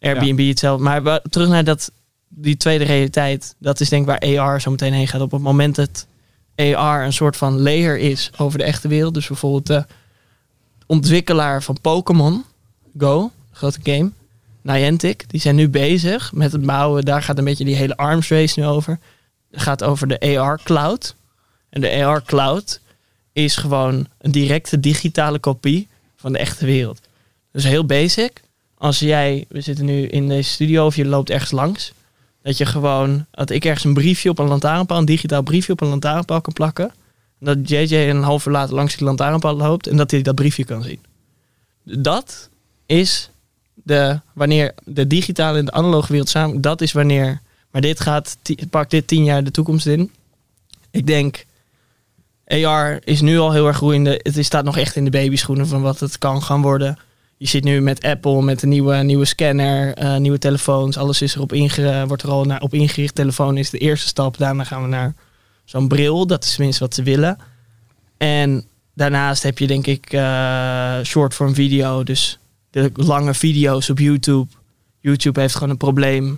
Airbnb hetzelfde. Maar terug naar dat die tweede realiteit, dat is denk ik waar AR zo meteen heen gaat. Op het moment dat AR een soort van layer is over de echte wereld. Dus bijvoorbeeld de ontwikkelaar van Pokémon Go, grote game, Niantic, die zijn nu bezig met het bouwen. Daar gaat een beetje die hele arms race nu over. Het gaat over de AR cloud. En de AR cloud is gewoon een directe digitale kopie van de echte wereld. Dus heel basic. Als jij, we zitten nu in deze studio of je loopt ergens langs. Dat je gewoon, dat ik ergens een briefje op een lantaarnpaal, een digitaal briefje op een lantaarnpaal kan plakken. En dat JJ een half uur later langs die lantaarnpaal loopt en dat hij dat briefje kan zien. Dat is de, wanneer de digitale en de analoge wereld samen, dat is wanneer, maar dit gaat, pakt dit tien jaar de toekomst in. Ik denk, AR is nu al heel erg groeiende. Het staat nog echt in de babyschoenen van wat het kan gaan worden. Je zit nu met Apple, met een nieuwe, nieuwe scanner, eh, nieuwe telefoons. Alles is erop wordt er al naar, op ingericht. Telefoon is de eerste stap. Daarna gaan we naar zo'n bril. Dat is tenminste wat ze willen. En daarnaast heb je denk ik eh short form video. Dus de lange video's op YouTube. YouTube heeft gewoon een probleem. Die,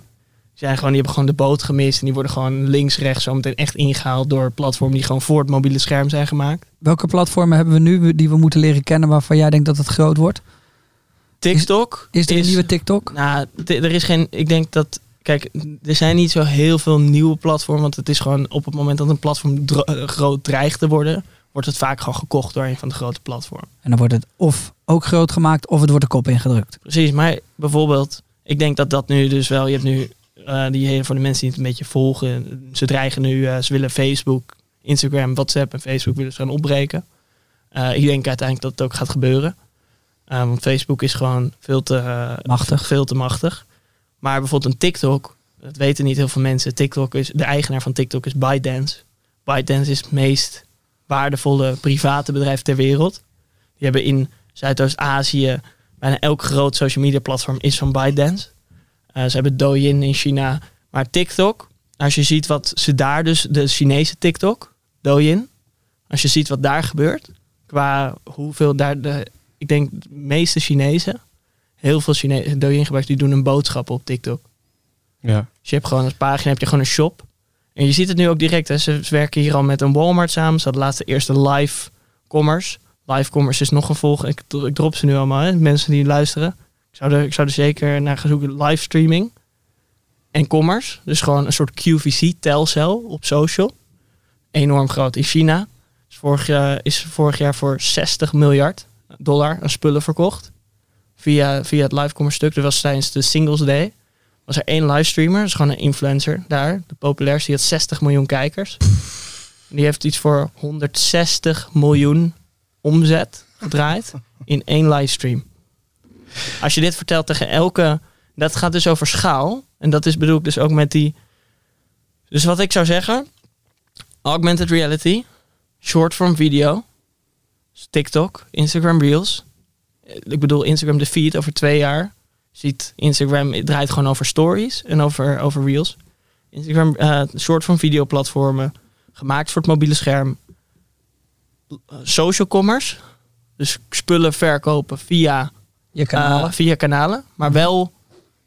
zijn gewoon, die hebben gewoon de boot gemist. En die worden gewoon links, rechts zo meteen echt ingehaald door platformen die gewoon voor het mobiele scherm zijn gemaakt. Welke platformen hebben we nu die we moeten leren kennen waarvan jij denkt dat het groot wordt? TikTok Is er een nieuwe TikTok? Nou, er is geen. Ik denk dat. Kijk, er zijn niet zo heel veel nieuwe platformen. Want het is gewoon op het moment dat een platform eh, groot dreigt te worden, wordt het vaak gewoon gekocht door een van de grote platformen. En dan wordt het of ook groot gemaakt of het wordt de kop ingedrukt. Precies, maar bijvoorbeeld, ik denk dat dat nu dus wel. Je hebt nu eh, die hele voor de mensen die het een beetje volgen. Ze dreigen nu, eh, ze willen Facebook, Instagram, WhatsApp en Facebook willen ze gaan opbreken. Eh, ik denk uiteindelijk dat het ook gaat gebeuren. Want Facebook is gewoon veel te Machtig. Veel te machtig. Maar bijvoorbeeld een TikTok, dat weten niet heel veel mensen. TikTok is, de eigenaar van TikTok is ByteDance. ByteDance is het meest waardevolle private bedrijf ter wereld. Die hebben in Zuidoost-Azië bijna elk groot social media platform is van ByteDance. Eh, ze hebben Douyin in China. Maar TikTok, als je ziet wat ze daar dus, de Chinese TikTok, Douyin, als je ziet wat daar gebeurt, qua hoeveel daar de, ik denk de meeste Chinezen, heel veel Chinezen, Douyin gebruikers, die doen een boodschap op TikTok. Ja. Dus je hebt gewoon als pagina, heb je gewoon een shop. En je ziet het nu ook direct. Hè. Ze werken hier al met een Walmart samen. Ze hadden laatst de eerste live commerce. Live commerce is nog een volg. Ik, ik drop ze nu allemaal, hè. mensen die luisteren. Ik zou, er, ik zou er zeker naar gaan zoeken. Live streaming en commerce. Dus gewoon een soort QVC, telcel op social. Enorm groot in China. Is vorig, is vorig jaar voor 60 miljard dollar aan spullen verkocht. Via, via het live commerce stuk. Dat was tijdens de Singles Day was er één livestreamer, is gewoon een influencer daar, de populairste, die had 60 miljoen kijkers. Die heeft iets voor 160 miljoen omzet gedraaid in één livestream. Als je dit vertelt tegen elke, dat gaat dus over schaal. En dat is bedoel ik dus ook met die. Dus wat ik zou zeggen, augmented reality, short form video, dus TikTok, Instagram Reels. Ik bedoel Instagram de feed over twee jaar ziet Instagram draait gewoon over stories en over, over reels. Instagram, eh soort van videoplatformen, gemaakt voor het mobiele scherm. Social commerce, dus spullen verkopen via, Je kanalen. eh, via kanalen, maar wel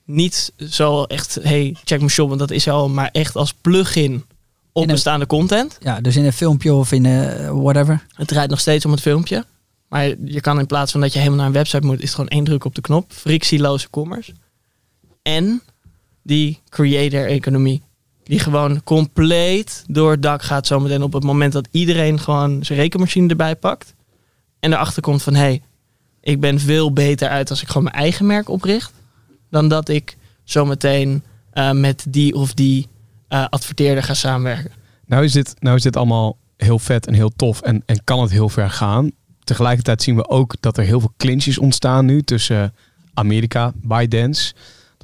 niet zo echt, hey, check mijn shop, want dat is al, maar echt als plugin op een- bestaande content. ja, dus in een filmpje of in eh, whatever. Het draait nog steeds om het filmpje. Maar je kan in plaats van dat je helemaal naar een website moet, is het gewoon één druk op de knop. Frictieloze commerce. En die creator-economie. Die gewoon compleet door het dak gaat zometeen op het moment dat iedereen gewoon zijn rekenmachine erbij pakt. En erachter komt van, hé, hey, ik ben veel beter uit als ik gewoon mijn eigen merk opricht. Dan dat ik zometeen eh met die of die eh, adverteerder ga samenwerken. Nou is, dit, nou is dit allemaal heel vet en heel tof en, en kan het heel ver gaan. Tegelijkertijd zien we ook dat er heel veel clinches ontstaan nu tussen Amerika, ByteDance.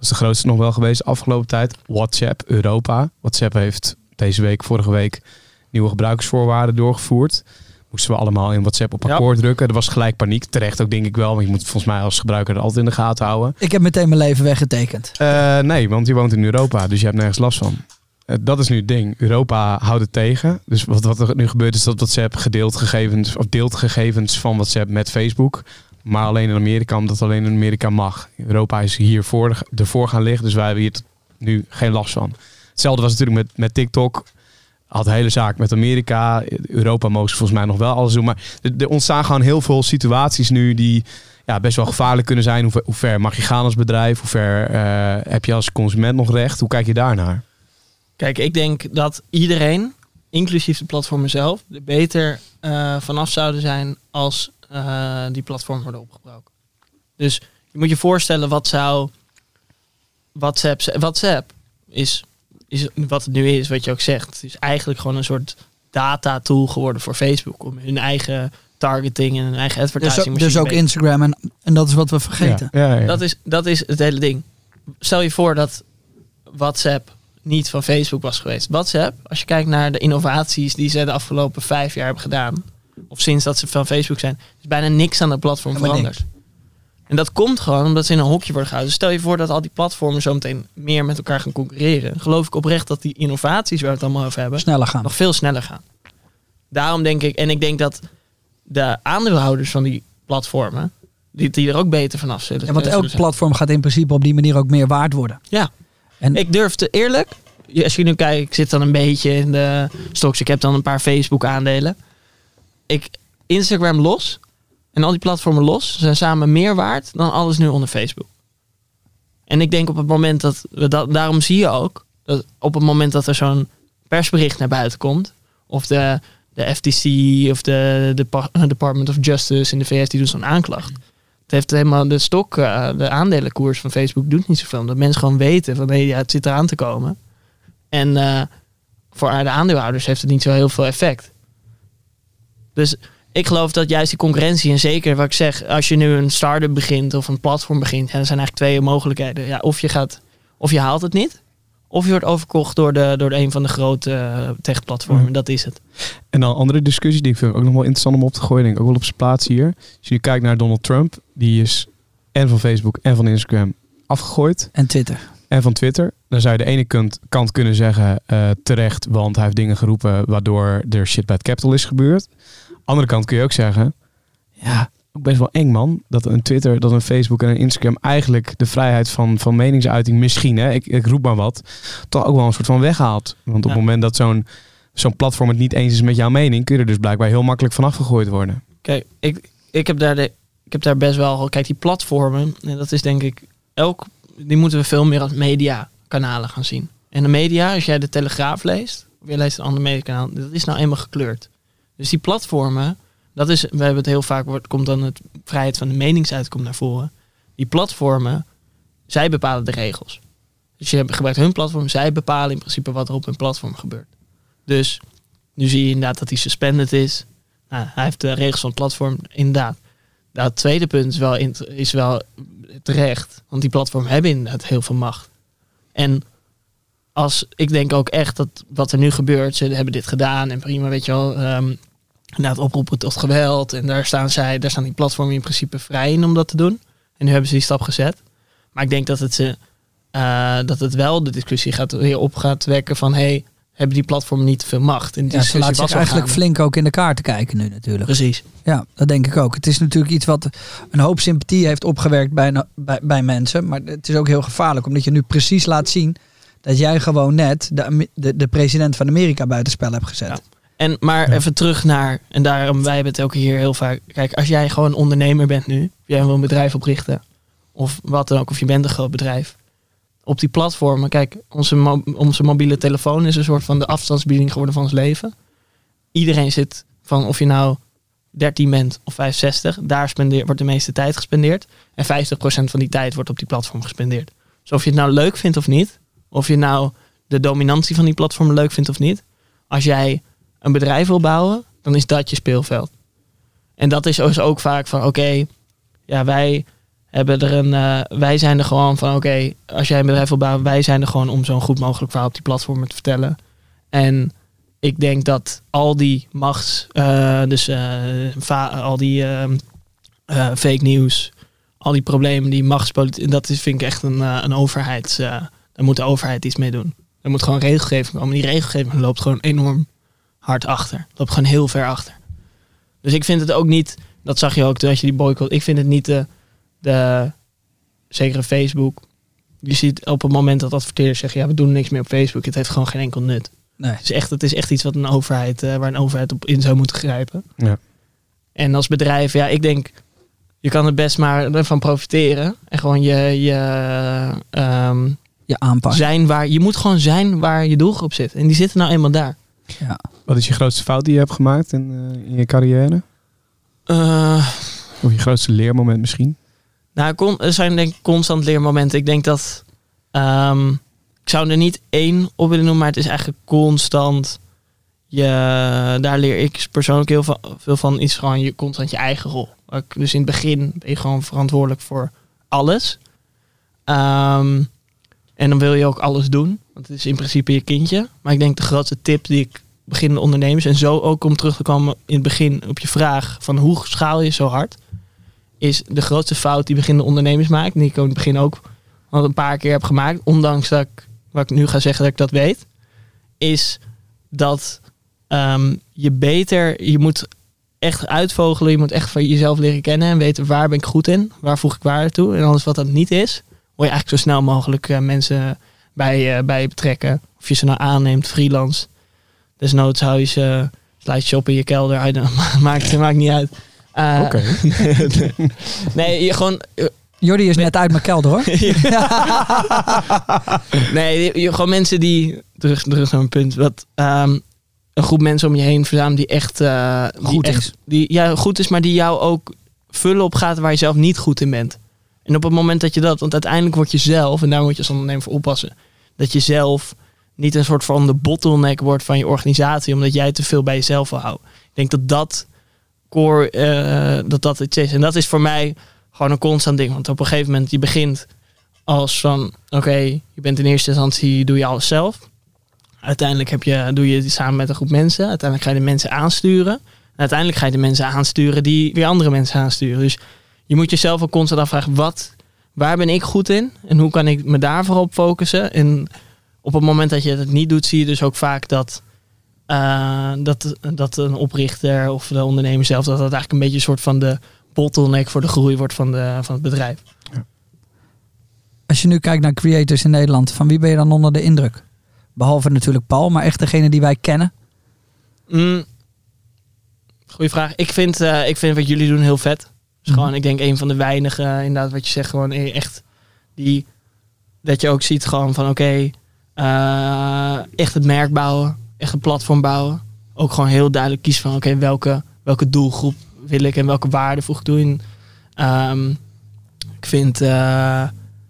Dat is de grootste nog wel geweest de afgelopen tijd. WhatsApp, Europa. WhatsApp heeft deze week, vorige week, nieuwe gebruikersvoorwaarden doorgevoerd. Moesten we allemaal in WhatsApp op Ja. akkoord drukken. Er was gelijk paniek. Terecht ook denk ik wel. Want je moet volgens mij als gebruiker er altijd in de gaten houden. Ik heb meteen mijn leven weggetekend. Eh, nee, want je woont in Europa, dus je hebt nergens last van. Eh, dat is nu het ding. Europa houdt het tegen. Dus wat, wat er nu gebeurt is dat WhatsApp gedeeld gegevens, of deelt gegevens van WhatsApp met Facebook. Maar alleen in Amerika, omdat alleen in Amerika mag. Europa is hier voor, ervoor gaan liggen. Dus wij hebben hier nu geen last van. Hetzelfde was natuurlijk met, met TikTok. Had de hele zaak met Amerika. Europa ze volgens mij nog wel alles doen. Maar er, ontstaan gewoon heel veel situaties nu die ja, best wel gevaarlijk kunnen zijn. Hoe ver, mag je gaan als bedrijf? Hoe ver eh, heb je als consument nog recht? Hoe kijk je daarnaar? Kijk, ik denk dat iedereen, inclusief de platformen zelf, er beter eh, vanaf zouden zijn als eh, die platformen worden opgebroken. Dus je moet je voorstellen, wat zou WhatsApp... WhatsApp is, is wat het nu is, wat je ook zegt. Het is eigenlijk gewoon een soort data tool geworden voor Facebook. Om hun eigen targeting en hun eigen Dus, advertising ook- dus ook Instagram en, en dat is wat we vergeten. Ja, ja, ja. dat is, dat is het hele ding. Stel je voor dat WhatsApp niet van Facebook was geweest. WhatsApp, als je kijkt naar de innovaties die ze de afgelopen vijf jaar hebben gedaan, of sinds dat ze van Facebook zijn, is bijna niks aan het platform Helemaal veranderd. En dat komt gewoon omdat ze in een hokje worden gehouden. Dus stel je voor dat al die platformen zo meteen meer met elkaar gaan concurreren. Geloof ik oprecht dat die innovaties waar we het allemaal over hebben, Sneller gaan. nog veel sneller gaan. Daarom denk ik, en ik denk dat de aandeelhouders van die platformen, die, die er ook beter vanaf zullen Ja, want elk zijn. platform gaat in principe op die manier ook meer waard worden. Ja. En Ik durf te eerlijk, als je nu kijkt, ik zit dan een beetje in de stocks. Ik heb dan een paar Facebook aandelen. Ik, Instagram los en al die platformen los zijn samen meer waard dan alles nu onder Facebook. En ik denk op het moment dat, we dat daarom zie je ook, dat op het moment dat er zo'n persbericht naar buiten komt, of de, de FTC of de, de Pa- Department of Justice in de VS, die doen zo'n aanklacht. Het heeft helemaal de stok, eh, de aandelenkoers van Facebook doet niet zoveel. Omdat mensen gewoon weten van nee, ja, het zit eraan te komen. En eh, voor de aandeelhouders heeft het niet zo heel veel effect. Dus ik geloof dat juist die concurrentie, en zeker wat ik zeg, als je nu een start-up begint of een platform begint, ja, er zijn eigenlijk twee mogelijkheden. Ja, of je gaat, of je haalt het niet, of je wordt overkocht door, de, door een van de grote eh, techplatformen. Mm. Dat is het. En dan een andere discussie die ik vind ook nog wel interessant om op te gooien. Denk ik ook wel op zijn plaats hier. Als je nu kijkt naar Donald Trump. Die is en van Facebook en van Instagram afgegooid. En Twitter. En van Twitter. Dan zou je de ene kant, kant kunnen zeggen eh, terecht. Want hij heeft dingen geroepen waardoor er shit bij het capital is gebeurd. Andere kant kun je ook zeggen. Ja, ook best wel eng man. Dat een Twitter, dat een Facebook en een Instagram eigenlijk de vrijheid van, van meningsuiting misschien. Hè, ik, ik roep maar wat. Toch ook wel een soort van weghaalt. Want op Ja. het moment dat zo'n zo'n platform het niet eens is met jouw mening, kun je er dus blijkbaar heel makkelijk van afgegooid worden. Kijk, ik, ik, heb daar de, ik heb daar best wel. Kijk, die platformen, en dat is denk ik elk. Die moeten we veel meer als mediakanalen gaan zien. En de media, als jij de Telegraaf leest, of je leest een ander mediakanaal, dat is nou eenmaal gekleurd. Dus die platformen, dat is, we hebben het heel vaak, wordt, komt dan het vrijheid van de meningsuiting naar voren. Die platformen, zij bepalen de regels. Dus je gebruikt hun platform, zij bepalen in principe wat er op hun platform gebeurt. Dus nu zie je inderdaad dat hij suspended is. Nou, hij heeft de regels van het platform, inderdaad. Dat tweede punt is wel, is wel terecht. Want die platformen hebben inderdaad heel veel macht. En als ik denk ook echt dat wat er nu gebeurt, ze hebben dit gedaan en prima, weet je wel. ehm inderdaad oproepen tot geweld. En daar staan zij, daar staan die platformen in principe vrij in om dat te doen. En nu hebben ze die stap gezet. Maar ik denk dat het, ze, eh, dat het wel de discussie gaat, weer op gaat wekken van... Hey, hebben die platformen niet te veel macht? En die Ja, ze laat zich eigenlijk flink ook in de kaarten kijken nu natuurlijk. Precies. Ja, dat denk ik ook. Het is natuurlijk iets wat een hoop sympathie heeft opgewerkt bij, bij, bij mensen. Maar het is ook heel gevaarlijk, omdat je nu precies laat zien dat jij gewoon net de, de, de president van Amerika buitenspel hebt gezet. Ja. En maar even terug naar, en daarom wij hebben het ook hier heel vaak. Kijk, als jij gewoon ondernemer bent nu, jij wil een bedrijf oprichten, of wat dan ook, of je bent een groot bedrijf. Op die platformen, kijk, onze, mo- onze mobiele telefoon is een soort van de afstandsbediening geworden van ons leven. Iedereen zit van of je nou 13 bent of 65, daar spendeer, wordt de meeste tijd gespendeerd. En 50% van die tijd wordt op die platform gespendeerd. Dus of je het nou leuk vindt of niet, of je nou de dominantie van die platformen leuk vindt of niet, als jij een bedrijf wil bouwen, dan is dat je speelveld. En dat is dus ook vaak van, oké, ja, wij hebben er een, eh, wij zijn er gewoon van, oké, als jij een bedrijf wil bouwen, wij zijn er gewoon om zo'n goed mogelijk verhaal op die platformen te vertellen. En ik denk dat al die machts, eh, dus eh, al die ehm, eh, fake nieuws, al die problemen, die machtspolitiek, dat is, vind ik echt een, een overheids, daar moet de overheid iets mee doen. Er moet gewoon regelgeving komen. Die regelgeving loopt gewoon enorm hard achter. Loopt gewoon heel ver achter. Dus ik vind het ook niet, dat zag je ook toen als je die boycott, ik vind het niet de, de zekere Facebook je ziet op het moment dat adverteerders zeggen, ja, we doen niks meer op Facebook. Het heeft gewoon geen enkel nut. Nee. Het is echt, het is echt iets wat een overheid, eh, waar een overheid op in zou moeten grijpen. Ja. En als bedrijf, ja, ik denk, je kan er best maar ervan profiteren. En gewoon je, je ehm, Je aanpak. zijn waar, je moet gewoon zijn waar je doelgroep zit. En die zitten nou eenmaal daar. Ja. Wat is je grootste fout die je hebt gemaakt in, eh, in je carrière? Eh, Of je grootste leermoment misschien? Nou, kon, er zijn denk ik constant leermomenten. Ik denk dat. ehm, ik zou er niet één op willen noemen, maar het is eigenlijk constant. Je, daar leer ik persoonlijk heel veel van. Is gewoon je, constant je eigen rol. Dus in het begin ben je gewoon verantwoordelijk voor alles. Ehm, en dan wil je ook alles doen. Want het is in principe je kindje. Maar ik denk de grootste tip die ik beginnende ondernemers. En zo ook om terug te komen in het begin op je vraag van hoe schaal je zo hard is de grootste fout die beginnende ondernemers maken. Die ik in het begin ook al een paar keer heb gemaakt. Ondanks dat ik, wat ik nu ga zeggen dat ik dat weet. Is dat ehm, je beter, je moet echt uitvogelen. Je moet echt van jezelf leren kennen. En weten waar ben ik goed in. Waar voeg ik waarde toe. En alles wat dat niet is. Wil je eigenlijk zo snel mogelijk eh, mensen bij, eh, bij je betrekken. Of je ze nou aanneemt, freelance. Desnoods hou je ze, sluit je op in je kelder. Maakt, maakt niet uit. Eh, Oké. nee, je gewoon eh, Jordi is net uit mijn kelder hoor. Nee, je, je- gewoon mensen die. Terug, terug naar mijn punt. Wat, ehm, een groep mensen om je heen verzamelen die echt. eh, die Goed echt, is. Die, ja, goed is, maar die jou ook vullen op gaat waar je zelf niet goed in bent. En op het moment dat je dat. Want uiteindelijk word je zelf. En daar moet je als ondernemer voor oppassen. Dat je zelf niet een soort van de bottleneck wordt van je organisatie. Omdat jij te veel bij jezelf wil houden. Ik denk dat dat core. eh, dat dat iets is. En dat is voor mij gewoon een constant ding. Want op een gegeven moment, je begint als van, oké, je bent in eerste instantie, doe je alles zelf. Uiteindelijk heb je, doe je het samen met een groep mensen. Uiteindelijk ga je de mensen aansturen. En uiteindelijk ga je de mensen aansturen die weer andere mensen aansturen. Dus je moet jezelf ook constant afvragen, wat, waar ben ik goed in? En hoe kan ik me daarvoor op focussen? En op het moment dat je het niet doet, zie je dus ook vaak dat, eh, dat, dat een oprichter of de ondernemer zelf, dat dat eigenlijk een beetje een soort van de bottleneck voor de groei wordt van, de, van het bedrijf. Als je nu kijkt naar creators in Nederland, van wie ben je dan onder de indruk? Behalve natuurlijk Paul, maar echt degene die wij kennen. Mm, goeie vraag. Ik vind, eh, ik vind wat jullie doen heel vet. Dus Mhm. gewoon, ik denk een van de weinige, eh, inderdaad, wat je zegt, gewoon eh, echt die, dat je ook ziet gewoon van oké, eh, echt het merk bouwen, echt een platform bouwen. Ook gewoon heel duidelijk kiezen van oké, welke, welke doelgroep wil ik en welke waarde voeg ik toe in. Ehm, ik vind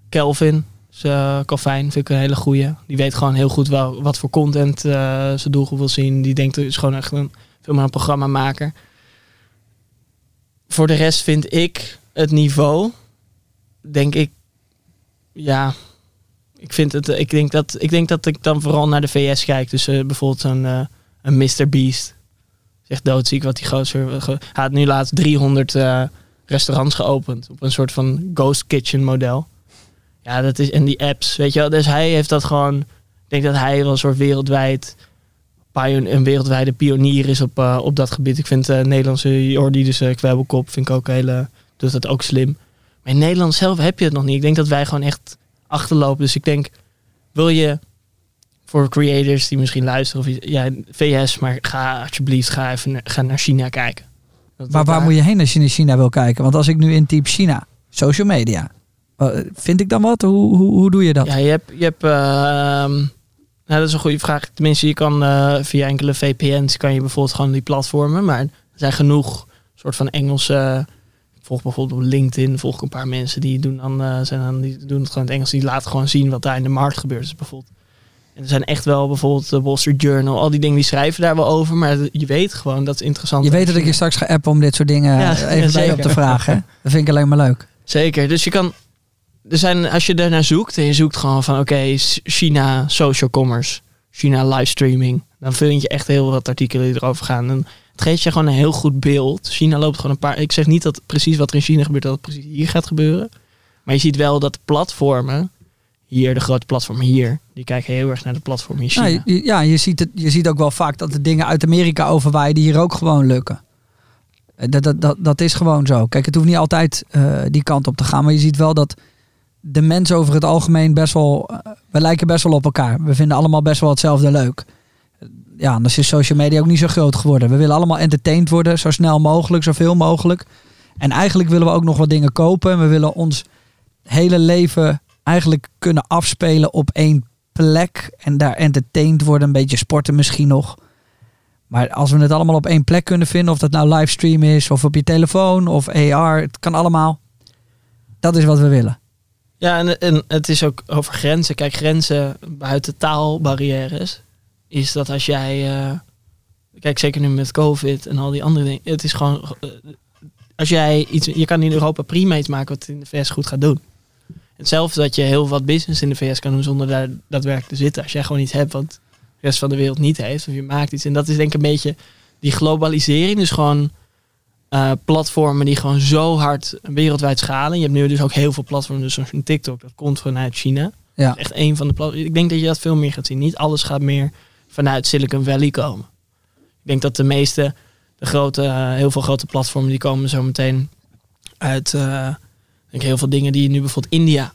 Kelvin, zijn Calvin, vind ik een hele goeie. Die weet gewoon heel goed wel wat voor content zijn doelgroep wil zien. Die denkt, is gewoon echt een, veel meer een programmamaker. Voor de rest vind ik het niveau, denk ik, ja, ik vind het, ik denk dat, ik denk dat ik dan vooral naar de VS kijk. Dus eh, bijvoorbeeld eh, een Mr. Beast. Echt doodziek wat die gozer, ge- hij had nu laatst 300 eh, restaurants geopend op een soort van ghost kitchen model. Ja, dat is, en die apps, weet je wel. Dus hij heeft dat gewoon, ik denk dat hij wel een soort wereldwijd, een wereldwijde pionier is op, eh, op dat gebied. Ik vind eh Nederlandse Jordi, dus uh, Kwebbelkop, vind ik ook hele, doet dat ook slim. Maar in Nederland zelf heb je het nog niet. Ik denk dat wij gewoon echt achterlopen. Dus ik denk, wil je voor creators die misschien luisteren of ja, VS, maar ga alsjeblieft, ga even naar- ga naar China kijken. Dat- Maar waar daar- moet je heen als je naar China wil kijken? Want als ik nu intyp China, social media, vind ik dan wat? Hoe, hoe, hoe doe je dat? Ja, je hebt, je hebt ehm, nou, dat is een goede vraag. Tenminste, je kan eh, via enkele VPN's kan je bijvoorbeeld gewoon die platformen. Maar er zijn genoeg soort van Engelse. Ik volg bijvoorbeeld op LinkedIn volg ik een paar mensen die doen dan, eh, zijn dan die doen het gewoon in het Engels. Die laten gewoon zien wat daar in de markt gebeurt. Dus bijvoorbeeld. En er zijn echt wel bijvoorbeeld de Wall Street Journal. Al die dingen die schrijven daar wel over. Maar je weet gewoon dat is interessant. Je weet dat ik je straks ga appen om dit soort dingen Ja, eh, even bij op te vragen. hè? Dat vind ik alleen maar leuk. Zeker. Dus je kan. Er zijn, als je daarnaar zoekt en je zoekt gewoon van oké, China social commerce, China livestreaming, dan vind je echt heel wat artikelen die erover gaan. En het geeft je gewoon een heel goed beeld. China loopt gewoon een paar. Ik zeg niet dat precies wat er in China gebeurt, dat het precies hier gaat gebeuren. Maar je ziet wel dat de platformen, hier, de grote platformen hier, die kijken heel erg naar de platformen in China. Ja, je, ja je, ziet het, je ziet ook wel vaak dat de dingen uit Amerika overwaaien die hier ook gewoon lukken. Eh, Dat, dat, dat, dat is gewoon zo. Kijk, het hoeft niet altijd eh, die kant op te gaan. Maar je ziet wel dat de mensen over het algemeen best wel... eh, we lijken best wel op elkaar. We vinden allemaal best wel hetzelfde leuk. Ja, anders is social media ook niet zo groot geworden. We willen allemaal entertained worden, zo snel mogelijk, zoveel mogelijk. En eigenlijk willen we ook nog wat dingen kopen. En we willen ons hele leven eigenlijk kunnen afspelen op één plek. En daar entertained worden, een beetje sporten misschien nog. Maar als we het allemaal op één plek kunnen vinden, of dat nou livestream is, of op je telefoon, of AR, het kan allemaal. Dat is wat we willen. Ja, en, en het is ook over grenzen. Kijk, grenzen buiten taalbarrières is dat als jij... eh, kijk, zeker nu met COVID en al die andere dingen. Het is gewoon... eh, als jij iets... Je kan in Europa prima iets maken wat in de VS goed gaat doen. Hetzelfde dat je heel wat business in de VS kan doen zonder daar daadwerkelijk te zitten. Als jij gewoon iets hebt wat de rest van de wereld niet heeft. Of je maakt iets. En dat is denk ik een beetje die globalisering. Dus gewoon eh, platformen die gewoon zo hard wereldwijd schalen. Je hebt nu dus ook heel veel platformen, dus zoals een TikTok, dat komt vanuit China. Ja. Dat is echt een van de platforms. Ik denk dat je dat veel meer gaat zien. Niet alles gaat meer vanuit Silicon Valley komen. Ik denk dat de meeste, de grote, eh, heel veel grote platformen, die komen zo meteen uit ik denk heel veel dingen die nu bijvoorbeeld India. Daar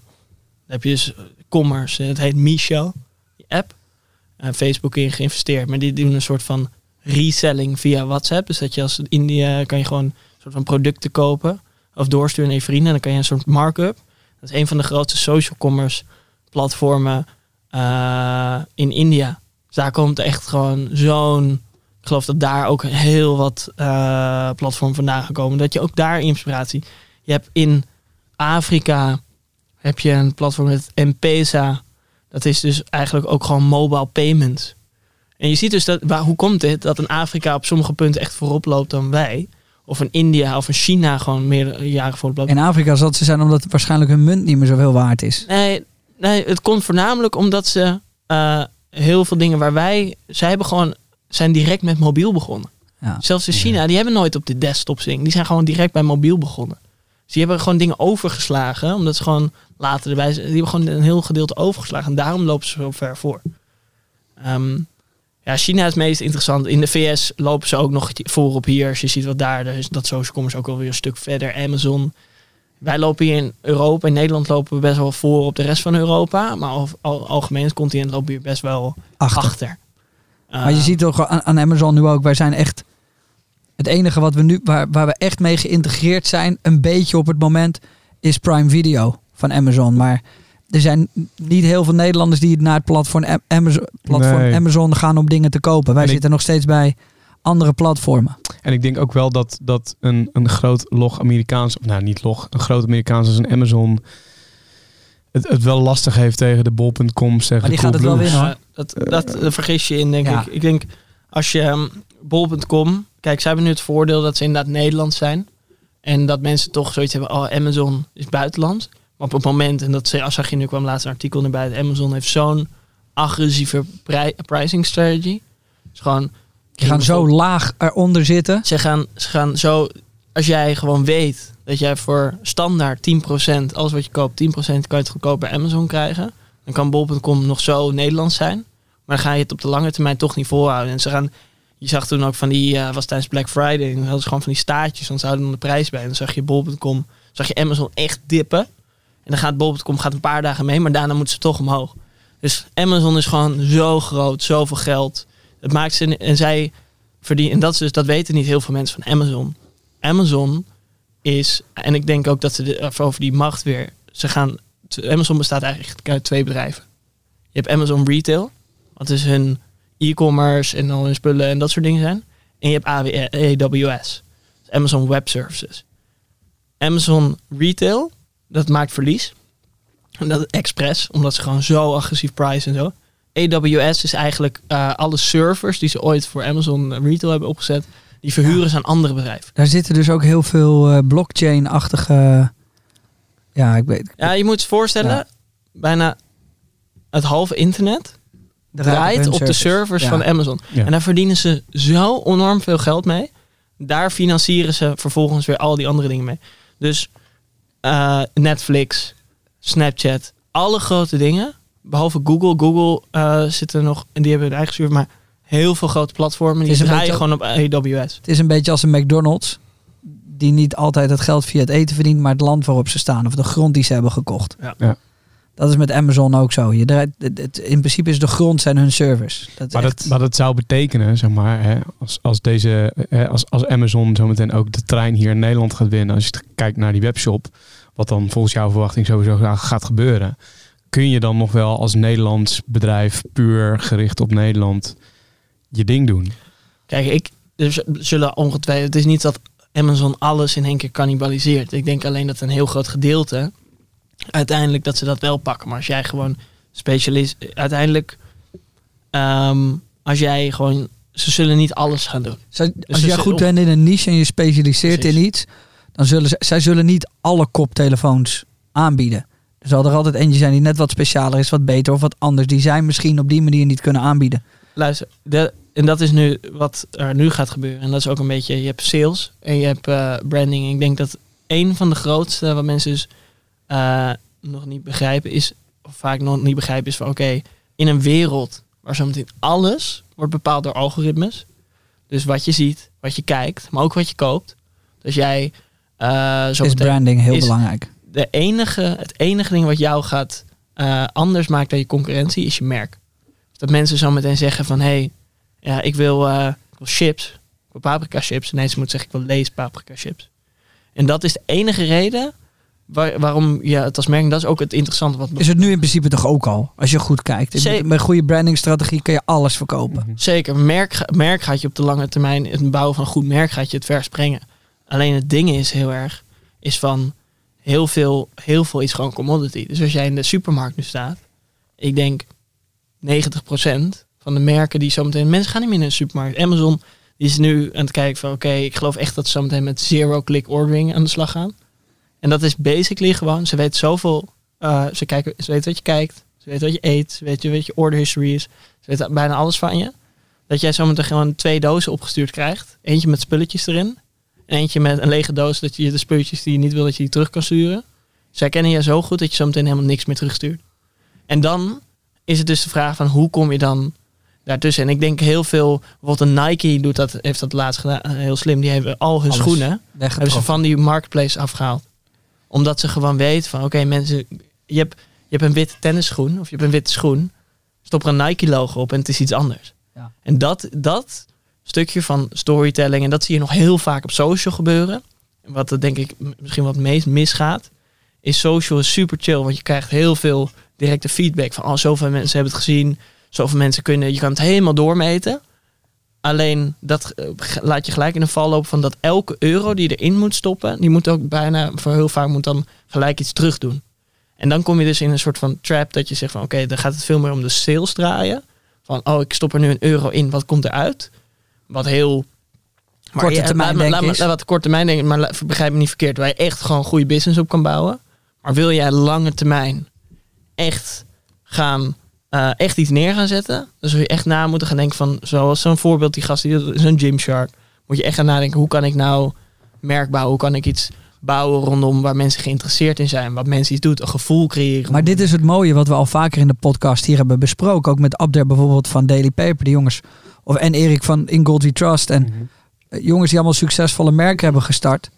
heb je dus commerce, het heet Misho, die app. Eh, Facebook in geïnvesteerd, maar die doen een soort van reselling via WhatsApp. Dus dat je als India kan je gewoon soort van producten kopen of doorsturen naar je vrienden. En dan kan je een soort markup. Dat is een van de grootste social commerce platformen eh, in India. Dus daar komt echt gewoon zo'n. Ik geloof dat daar ook heel wat eh platformen vandaan gekomen. Dat je ook daar inspiratie. Je hebt in Afrika heb je een platform met M-Pesa. Dat is dus eigenlijk ook gewoon mobile payments. En je ziet dus dat, waar, hoe komt dit? Dat een Afrika op sommige punten echt voorop loopt dan wij. Of een India of een China gewoon meerdere jaren voorop loopt. In Afrika zal het zo zijn omdat waarschijnlijk hun munt niet meer zoveel waard is. Nee, nee, het komt voornamelijk omdat ze eh, heel veel dingen waar wij... Zij hebben gewoon, zijn direct met mobiel begonnen. Ja. Zelfs in China, die hebben nooit op de desktop zingen. Die zijn gewoon direct bij mobiel begonnen. Dus die hebben gewoon dingen overgeslagen, omdat ze gewoon later erbij zijn. Die hebben gewoon een heel gedeelte overgeslagen. En daarom lopen ze zo ver voor. Ehm, ja, China is het meest interessant. In de VS lopen ze ook nog voor op hier. Als je ziet wat daar, dus dat social commerce ook alweer een stuk verder. Amazon. Wij lopen hier in Europa, in Nederland lopen we best wel voor op de rest van Europa. Maar al, al, algemeen het continent lopen we hier best wel Achter. achter. Maar je Eh, ziet toch aan, aan Amazon nu ook, wij zijn echt het enige wat we nu, waar, waar we echt mee geïntegreerd zijn, een beetje op het moment, is Prime Video van Amazon. Maar er zijn niet heel veel Nederlanders die naar het platform, Am- Amazon, platform Nee. Amazon gaan om dingen te kopen. Wij En ik- zitten nog steeds bij andere platformen. En ik denk ook wel dat, dat een, een groot log Amerikaans, of nou niet log, een groot Amerikaans als een Amazon het, het wel lastig heeft tegen de bol.com zeggen. Maar die gaat het wel winnen, hoor. Dat, dat, daar vergis je in, denk Ja. ik. Ik denk, als je um, bol.com... Kijk, zij hebben nu het voordeel dat ze inderdaad Nederlands zijn. En dat mensen toch zoiets hebben, oh, Amazon is buitenland. Maar op het moment, en dat ze- zag je nu kwam laatst een artikel naar buiten... Amazon heeft zo'n agressieve pri- pricing strategy. Dus gewoon... Die gaan zo laag eronder zitten. Ze gaan, ze gaan zo... Als jij gewoon weet dat jij voor standaard 10%, alles wat je koopt, 10% kan je het goedkoop bij Amazon krijgen. Dan kan bol.com nog zo Nederlands zijn. Maar dan ga je het op de lange termijn toch niet volhouden. En ze gaan, je zag toen ook van die, eh, was tijdens Black Friday, dan hadden ze gewoon van die staartjes, want ze houden dan de prijs bij. En dan zag je bol.com, zag je Amazon echt dippen. En dan gaat bol.com gaat een paar dagen mee, maar daarna moeten ze toch omhoog. Dus Amazon is gewoon zo groot, zoveel geld. Het maakt ze, en zij verdienen, en dat, dus, dat weten niet heel veel mensen van Amazon. Amazon is, en ik denk ook dat ze de, over die macht weer, ze gaan, Amazon bestaat eigenlijk uit twee bedrijven. Je hebt Amazon Retail, wat is hun e-commerce en al hun spullen en dat soort dingen zijn. En je hebt AWS, dus Amazon Web Services. Amazon Retail, dat maakt verlies. En dat is Express, omdat ze gewoon zo agressief price en zo. AWS is eigenlijk eh, alle servers die ze ooit voor Amazon Retail hebben opgezet, die verhuren ze aan andere bedrijven. Daar zitten dus ook heel veel eh, blockchain-achtige... Ja, ik weet... Ja, je moet je voorstellen, Ja. bijna het halve internet draait op de servers Ja. van Amazon. Ja. En daar verdienen ze zo enorm veel geld mee. Daar financieren ze vervolgens weer al die andere dingen mee. Dus eh, Netflix, Snapchat, alle grote dingen. Behalve Google. Google eh zit er nog, en die hebben hun eigen server, maar heel veel grote platformen. Die is een draaien gewoon op AWS. Het is een beetje als een McDonald's. die niet altijd het geld via het eten verdient, maar het land waarop ze staan of de grond die ze hebben gekocht. Ja. Ja. Dat is met Amazon ook zo. Je draait, het, het- in principe is de grond zijn hun service. Dat Maar echt- dat, maar dat zou betekenen, zeg maar, hè, als, als, deze, hè, als, als Amazon zometeen ook de trein hier in Nederland gaat winnen, als je kijkt naar die webshop, wat dan volgens jouw verwachting sowieso gaat gebeuren, kun je dan nog wel als Nederlands bedrijf puur gericht op Nederland je ding doen? Kijk, ik, er zullen ongetwijfeld. Het is niet dat Amazon alles in één keer cannibaliseert. Ik denk alleen dat een heel groot gedeelte. Uiteindelijk dat ze dat wel pakken. Maar als jij gewoon specialist. Uiteindelijk. ehm, als jij gewoon. Ze zullen niet alles gaan doen. Zij- als ze jij goed op- bent in een niche en je specialiseert Precies. in iets, dan zullen ze, zij zullen niet alle koptelefoons aanbieden. Er zal er altijd eentje zijn die net wat specialer is, wat beter of wat anders. Die zij misschien op die manier niet kunnen aanbieden. Luister, de, en dat is nu wat er nu gaat gebeuren. En dat is ook een beetje, je hebt sales en je hebt eh, branding. En ik denk dat een van de grootste wat mensen dus eh, nog niet begrijpen is, of vaak nog niet begrijpen is van oké, in een wereld waar zometeen alles wordt bepaald door algoritmes. Dus wat je ziet, wat je kijkt, maar ook wat je koopt. Dus jij eh Is zometeen branding heel is- belangrijk. de enige, het enige ding wat jou gaat eh, anders maakt dan je concurrentie is je merk. Dat mensen zo meteen zeggen van hé, hey, ja, ik wil, ik wil chips, ik wil paprika chips. Nee, ze moeten zeggen ik wil Lees paprika chips. En dat is de enige reden waar- waarom je het als merk, en dat is ook het interessante wat Is het nu in principe toch ook al, als je goed kijkt. Met een goede brandingstrategie kun je alles verkopen. Zeker, merk, merk gaat je op de lange termijn, het bouwen van een goed merk gaat je het vers brengen. Alleen het ding is heel erg, is van heel veel, heel veel is gewoon commodity. Dus als jij in de supermarkt nu staat, ik denk 90% van de merken die zometeen, mensen gaan niet meer naar de supermarkt. Amazon die is nu aan het kijken van oké, ik geloof echt dat ze zometeen met zero-click ordering aan de slag gaan. En dat is basically gewoon, ze weten zoveel, eh, ze, kijken, ze weten wat je kijkt, ze weten wat je eet, ze weten wat je order history is. Ze weten bijna alles van je. Dat jij zometeen gewoon twee dozen opgestuurd krijgt. Eentje met spulletjes erin. En eentje met een lege doos dat je de spulletjes die je niet wil dat je die terug kan sturen. Zij kennen je zo goed dat je zometeen helemaal niks meer terugstuurt. En dan is het dus de vraag van hoe kom je dan daartussen. En ik denk heel veel, bijvoorbeeld een Nike doet dat, heeft dat laatst gedaan, eh, heel slim. Die hebben al hun Alles schoenen hebben ze van die marketplace afgehaald. Omdat ze gewoon weten van oké mensen, je hebt, je hebt een witte tennisschoen of je hebt een witte schoen. Stop er een Nike logo op en het is iets anders. Ja. En dat, dat stukje van storytelling, en dat zie je nog heel vaak op social gebeuren. En Wat er denk ik misschien wat meest misgaat, is social is super chill. Want je krijgt heel veel directe feedback van oh, zoveel mensen hebben het gezien. Zoveel mensen kunnen, je kan het helemaal doormeten. Alleen dat eh, laat je gelijk in de val lopen van dat elke euro die je erin moet stoppen, die moet ook bijna voor heel vaak moet dan gelijk iets terug doen. En dan kom je dus in een soort van trap dat je zegt van oké, dan gaat het veel meer om de sales draaien. Van oh, ik stop er nu een euro in, wat komt eruit? Wat heel Korte termijn laat denk laat laat wat korte termijn denken, maar begrijp me niet verkeerd, waar je echt gewoon een goede business op kan bouwen. Maar wil jij lange termijn echt gaan eh, echt iets neer gaan zetten, dan zul je echt na moeten gaan denken van, zoals zo'n voorbeeld, die gast die dat is een Gymshark, moet je echt gaan nadenken, hoe kan ik nou merk bouwen, hoe kan ik iets bouwen rondom waar mensen geïnteresseerd in zijn, wat mensen iets doet, een gevoel creëren. Maar dit is het mooie wat we al vaker in de podcast hier hebben besproken. Ook met Abder bijvoorbeeld van Daily Paper, die jongens. Of, en Erik van In Gold We Trust. En eh, jongens die allemaal succesvolle merken hebben gestart.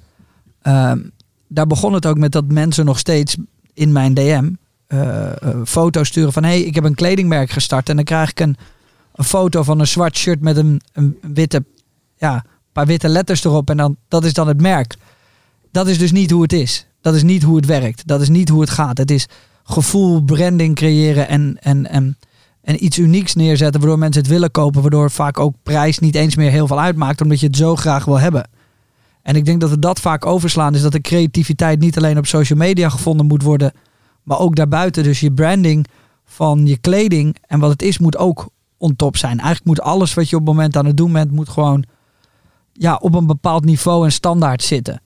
Ehm, daar begon het ook met dat mensen nog steeds in mijn DM eh, eh, foto's sturen van... hey, ik heb een kledingmerk gestart. En dan krijg ik een, een foto van een zwart shirt met een, een witte... Ja, paar witte letters erop. En dan, dat is dan het merk. Dat is dus niet hoe het is. Dat is niet hoe het werkt. Dat is niet hoe het gaat. Het is gevoel, branding creëren en, en, en, en iets unieks neerzetten waardoor mensen het willen kopen. Waardoor vaak ook prijs niet eens meer heel veel uitmaakt omdat je het zo graag wil hebben. En ik denk dat we dat vaak overslaan. Dus dat de creativiteit niet alleen op social media gevonden moet worden. Maar ook daarbuiten. Dus je branding van je kleding en wat het is moet ook on top zijn. Eigenlijk moet alles wat je op het moment aan het doen bent moet gewoon ja, op een bepaald niveau en standaard zitten.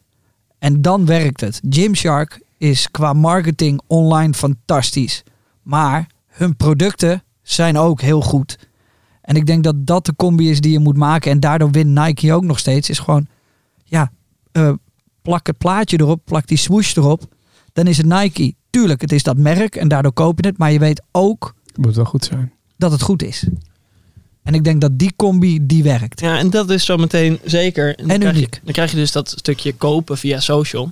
En dan werkt het. Gymshark is qua marketing online fantastisch. Maar hun producten zijn ook heel goed. En ik denk dat dat de combi is die je moet maken. En daardoor wint Nike ook nog steeds. Is gewoon, ja, eh, plak het plaatje erop, plak die swoosh erop. Dan is het Nike. Tuurlijk, het is dat merk en daardoor koop je het. Maar je weet ook Het moet wel goed zijn. dat het goed is. En ik denk dat die combi, die werkt. Ja, en dat is zometeen zeker. dan En krijg je- dan krijg je dus dat stukje kopen via social.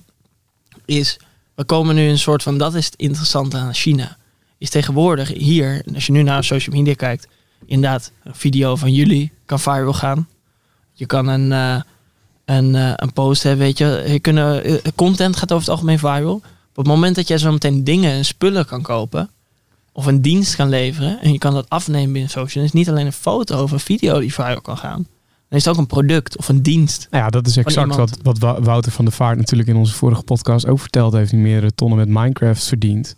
Is, we komen nu een soort van, dat is het interessante aan China. Is tegenwoordig hier, als je nu naar social media kijkt, inderdaad, een video van jullie kan viral gaan. Je kan een, eh, een, eh, een post hebben, weet je. je kunnen, eh, content gaat over het algemeen viral. Op het moment dat jij zo meteen dingen en spullen kan kopen, of een dienst kan leveren, en je kan dat afnemen binnen social, is niet alleen een foto of een video die viral kan gaan. Dan is het ook een product of een dienst. Nou ja, dat is exact wat, wat Wou- Wouter van der Vaart natuurlijk in onze vorige podcast ook verteld heeft. Hij meerdere tonnen met Minecraft verdiend.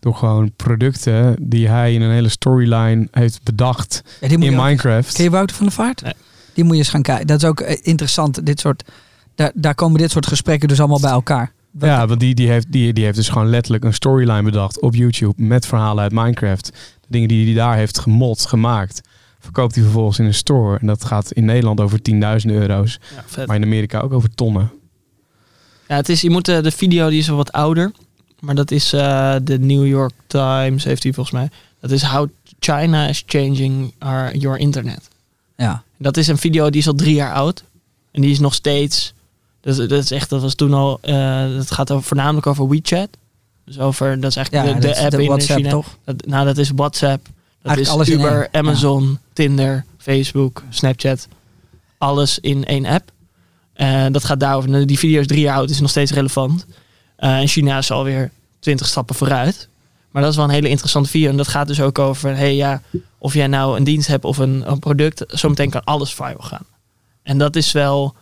Door gewoon producten die hij in een hele storyline heeft bedacht Ja, die in ook- Minecraft. Ken je Wouter van der Vaart? Nee. Die moet je eens gaan kijken. Dat is ook eh, interessant. Dit soort, daar, daar komen dit soort gesprekken dus allemaal bij elkaar. Ja, want die, die, heeft, die, die heeft dus gewoon letterlijk een storyline bedacht op YouTube met verhalen uit Minecraft. De dingen die hij daar heeft gemod, gemaakt, verkoopt hij vervolgens in een store. En dat gaat in Nederland over 10.000 euro's, Ja, maar in Amerika ook over tonnen. Ja, het is, je moet, eh, de video die is wel wat ouder. Maar dat is eh, de New York Times, heeft hij volgens mij. Dat is How China is Changing our, Your Internet. Ja. Dat is een video die is al drie jaar oud. En die is nog steeds. Dat, dat is echt, dat was toen al. eh dat gaat over, voornamelijk over WeChat. Dus over, dat is Ja, eigenlijk de, app de in WhatsApp China. toch? Dat, nou, dat is WhatsApp. Dat Eigenlijk is alles Uber, Amazon, Tinder, Facebook, Snapchat. Alles in één app. Eh, dat gaat daarover. Nou, Die video is drie jaar oud, is nog steeds relevant. Eh, en China is alweer twintig stappen vooruit. Maar dat is wel een hele interessante video. En dat gaat dus ook over, hey, ja, of jij nou een dienst hebt of een, een product, zometeen kan alles viral gaan. En dat is wel,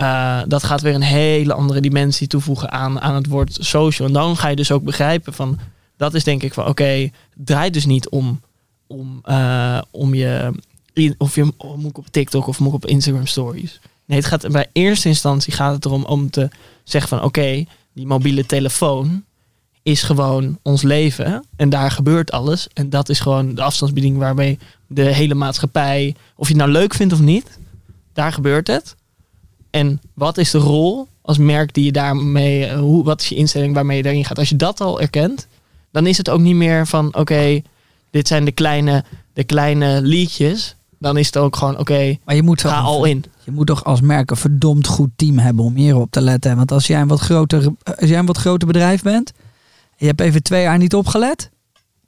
eh, dat gaat weer een hele andere dimensie toevoegen aan, aan het woord social. En dan ga je dus ook begrijpen van, dat is denk ik van, oké, draait dus niet om, om, eh, om je, of je oh, moet ik op TikTok of moet op Instagram stories. Nee, het gaat bij eerste instantie gaat het erom om te zeggen van, oké, die mobiele telefoon is gewoon ons leven en daar gebeurt alles. En dat is gewoon de afstandsbediening waarmee de hele maatschappij, of je het nou leuk vindt of niet, daar gebeurt het. En wat is de rol als merk die je daarmee, eh, hoe, wat is je instelling waarmee je daarin gaat? Als je dat al erkent, dan is het ook niet meer van, oké, dit zijn de kleine, de kleine liedjes. Dan is het ook gewoon, oké, Maar je moet, ga al in. je moet toch als merk een verdomd goed team hebben om hierop te letten. Want als jij een wat groter, als jij een wat groter bedrijf bent, en je hebt even twee jaar niet opgelet,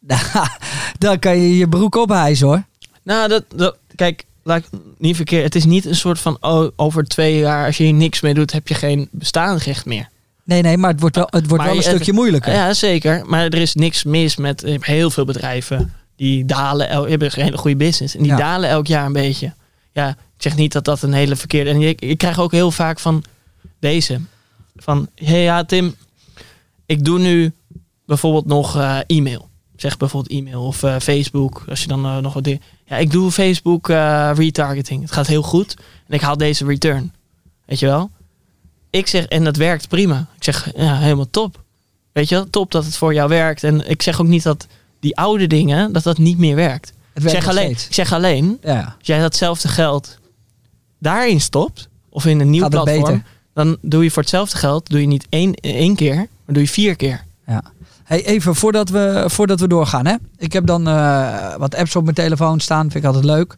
dan kan je je broek ophijzen hoor. Nou, dat, dat, kijk, laat ik niet verkeerd. Het is niet een soort van, oh, over twee jaar, als je hier niks mee doet, heb je geen bestaansrecht meer. Nee, nee, maar het wordt wel, het wordt Maar wel een je- stukje moeilijker. Ja, zeker. Maar er is niks mis met hebt heel veel bedrijven die dalen, el- hebben een hele goede business. En die Ja. dalen elk jaar een beetje. Ja, ik zeg niet dat dat een hele verkeerde. En ik, ik krijg ook heel vaak van deze. Van, hé hey, ja Tim, ik doe nu bijvoorbeeld nog eh, e-mail. Zeg bijvoorbeeld e-mail of eh, Facebook. Als je dan eh, nog wat dingen. Ja, ik doe Facebook eh, retargeting. Het gaat heel goed. En ik haal deze return. Weet je wel? Ik zeg, en dat werkt prima. Ik zeg, ja, helemaal top. Weet je wel, top dat het voor jou werkt. En ik zeg ook niet dat die oude dingen, dat dat niet meer werkt. het Ik werkt zeg, nog alleen, ik zeg alleen, Ja, als jij datzelfde geld daarin stopt, of in een nieuw Gaat platform, dan doe je voor hetzelfde geld, doe je niet één, één keer, maar doe je vier keer. ja. Hey, even voordat we, voordat we doorgaan. Hè? Ik heb dan eh, wat apps op mijn telefoon staan. Vind ik altijd leuk.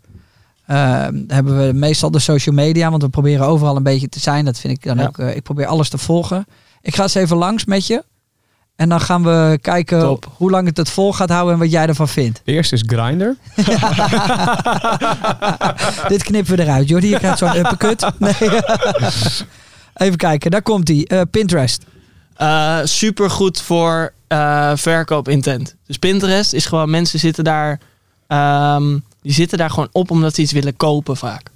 Eh, hebben we meestal de social media. Want we proberen overal een beetje te zijn. Dat vind ik dan Ja. ook. eh, ik probeer alles te volgen. Ik ga eens even langs met je. En dan gaan we kijken Top. hoe lang het het vol gaat houden en wat jij ervan vindt. De eerste is Grindr. Dit knippen we eruit, Jordi. Je krijgt zo'n uppercut. Nee. even kijken, daar komt hij. Pinterest. Eh super goed voor eh, verkoopintent. Dus Pinterest is gewoon, mensen zitten daar, ehm, die zitten daar gewoon op omdat ze iets willen kopen vaak.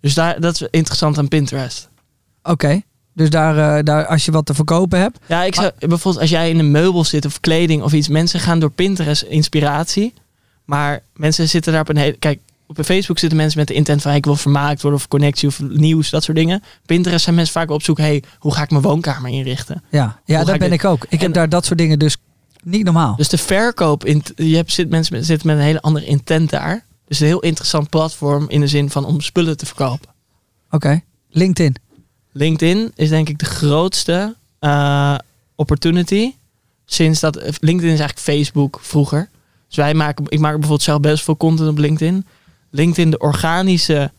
Dus daar, dat is interessant aan Pinterest. Oké. Dus daar, eh, daar, als je wat te verkopen hebt. Ja, ik zou, bijvoorbeeld als jij in een meubel zit of kleding of iets. Mensen gaan door Pinterest inspiratie. Maar mensen zitten daar op een hele... Kijk, op Facebook zitten mensen met de intent van... hey, ik wil vermaakt worden of connectie of nieuws, dat soort dingen. Pinterest zijn mensen vaak op zoek... hey, hoe ga ik mijn woonkamer inrichten? Ja, ja daar ben dit- ik ook. Ik heb daar dat soort dingen dus niet normaal. Dus de verkoop... In, je hebt, zit, mensen met- zitten met een hele andere intent daar. Dus een heel interessant platform in de zin van om spullen te verkopen. Oké. LinkedIn. LinkedIn is denk ik de grootste eh, opportunity. Sinds dat LinkedIn is eigenlijk Facebook vroeger. Dus wij maken, ik maak bijvoorbeeld zelf best veel content op LinkedIn. LinkedIn de organische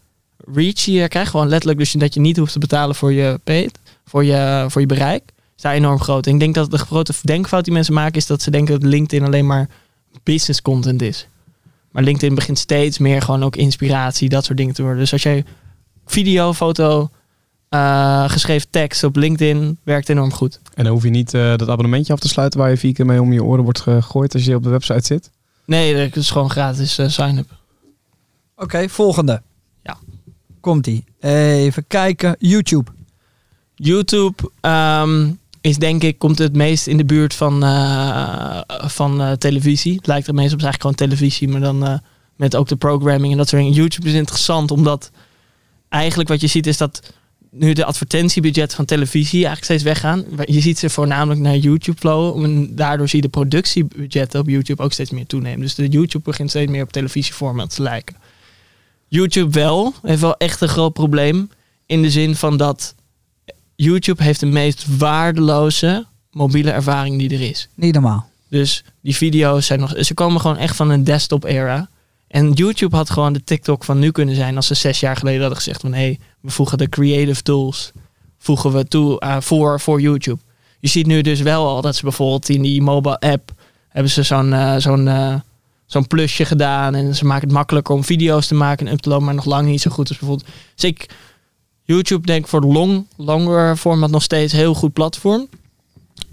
reach die je krijgt, gewoon letterlijk dus dat je niet hoeft te betalen voor je paid, voor je, voor je bereik, is daar enorm groot. En ik denk dat de grote denkfout die mensen maken is dat ze denken dat LinkedIn alleen maar business content is. Maar LinkedIn begint steeds meer gewoon ook inspiratie, dat soort dingen te worden. Dus als jij video, foto, eh, geschreven tekst op LinkedIn werkt enorm goed. En dan hoef je niet eh, dat abonnementje af te sluiten waar je vier keer mee om je oren wordt gegooid als je op de website zit. Nee, dat is gewoon gratis eh, sign-up. Oké, volgende. Ja. Komt-ie. Even kijken. YouTube. YouTube ehm, is denk ik, komt het meest in de buurt van, eh, van eh, televisie. Het lijkt er meest op, eigenlijk gewoon televisie, maar dan eh, met ook de programming en dat soort dingen. YouTube is interessant omdat eigenlijk wat je ziet is dat nu de advertentiebudget van televisie eigenlijk steeds weggaan. Je ziet ze voornamelijk naar YouTube flowen. En daardoor zie je de productiebudgetten op YouTube ook steeds meer toenemen. Dus de YouTube begint steeds meer op televisieformat te lijken. YouTube wel, heeft wel echt een groot probleem. In de zin van dat YouTube heeft de meest waardeloze mobiele ervaring die er is. Niet normaal. Dus die video's zijn nog. Ze komen gewoon echt van een desktop era. En YouTube had gewoon de TikTok van nu kunnen zijn als ze zes jaar geleden hadden gezegd van hé, hey, we voegen de creative tools voegen we toe uh, voor, voor YouTube. Je ziet nu dus wel al dat ze bijvoorbeeld in die mobile app hebben ze zo'n uh, zo'n uh, zo'n plusje gedaan en ze maken het makkelijker om video's te maken en up te loaden, maar nog lang niet zo goed als bijvoorbeeld. Dus ik YouTube denk ik voor de long, longer format nog steeds heel goed platform.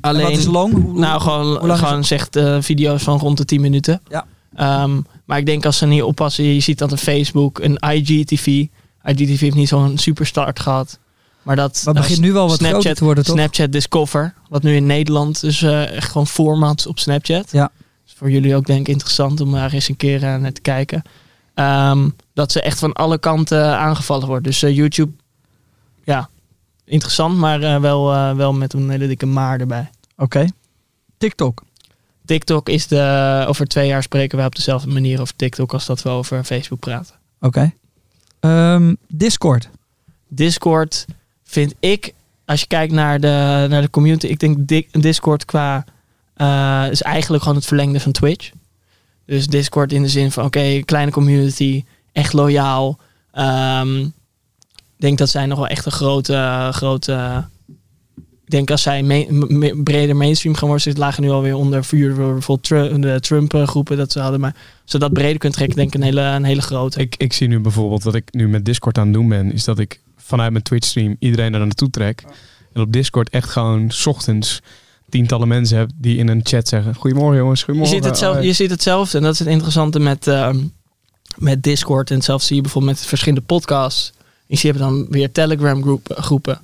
Alleen, wat is long? Hoe, nou, gewoon, gewoon zegt uh, video's van rond de 10 minuten. Ja. Um, maar ik denk als ze niet oppassen, je ziet dat een Facebook, een IGTV. IGTV heeft niet zo'n superstart gehad. Maar dat maar begint nu wel wat Snapchat, groter te worden, toch? Snapchat Discover, wat nu in Nederland dus uh, echt gewoon formats op Snapchat. Ja. Dus voor jullie ook denk ik interessant om daar eens een keer uh, naar te kijken. Um, dat ze echt van alle kanten aangevallen wordt. Dus uh, YouTube, ja, interessant, maar uh, wel, wel met een hele dikke maar erbij. Oké. Okay. TikTok. TikTok is de, over twee jaar spreken wij op dezelfde manier over TikTok als dat we over Facebook praten. Oké. Okay. Um, Discord. Discord vind ik, als je kijkt naar de, naar de community, ik denk Discord qua is eigenlijk gewoon het verlengde van Twitch. Dus Discord in de zin van oké, okay, kleine community, echt loyaal. Um, ik denk dat zij nog wel echt een grote, grote ik denk als zij me, me, breder mainstream gaan worden, ze lagen nu alweer onder vuur door bijvoorbeeld Trump, de Trump-groepen dat ze hadden. Maar als ze dat breder kunt trekken, denk ik een hele, een hele grote. Ik, ik zie nu bijvoorbeeld wat ik nu met Discord aan het doen ben, is dat ik vanuit mijn Twitch-stream iedereen er naartoe trek. En op Discord echt gewoon s ochtends tientallen mensen heb die in een chat zeggen: Goedemorgen jongens, goedemorgen. Je ziet, het zelf, je ziet hetzelfde en dat is het interessante met, uh, met Discord. En zelfs zie je bijvoorbeeld met verschillende podcasts. Je ziet dan weer Telegram groep, groepen.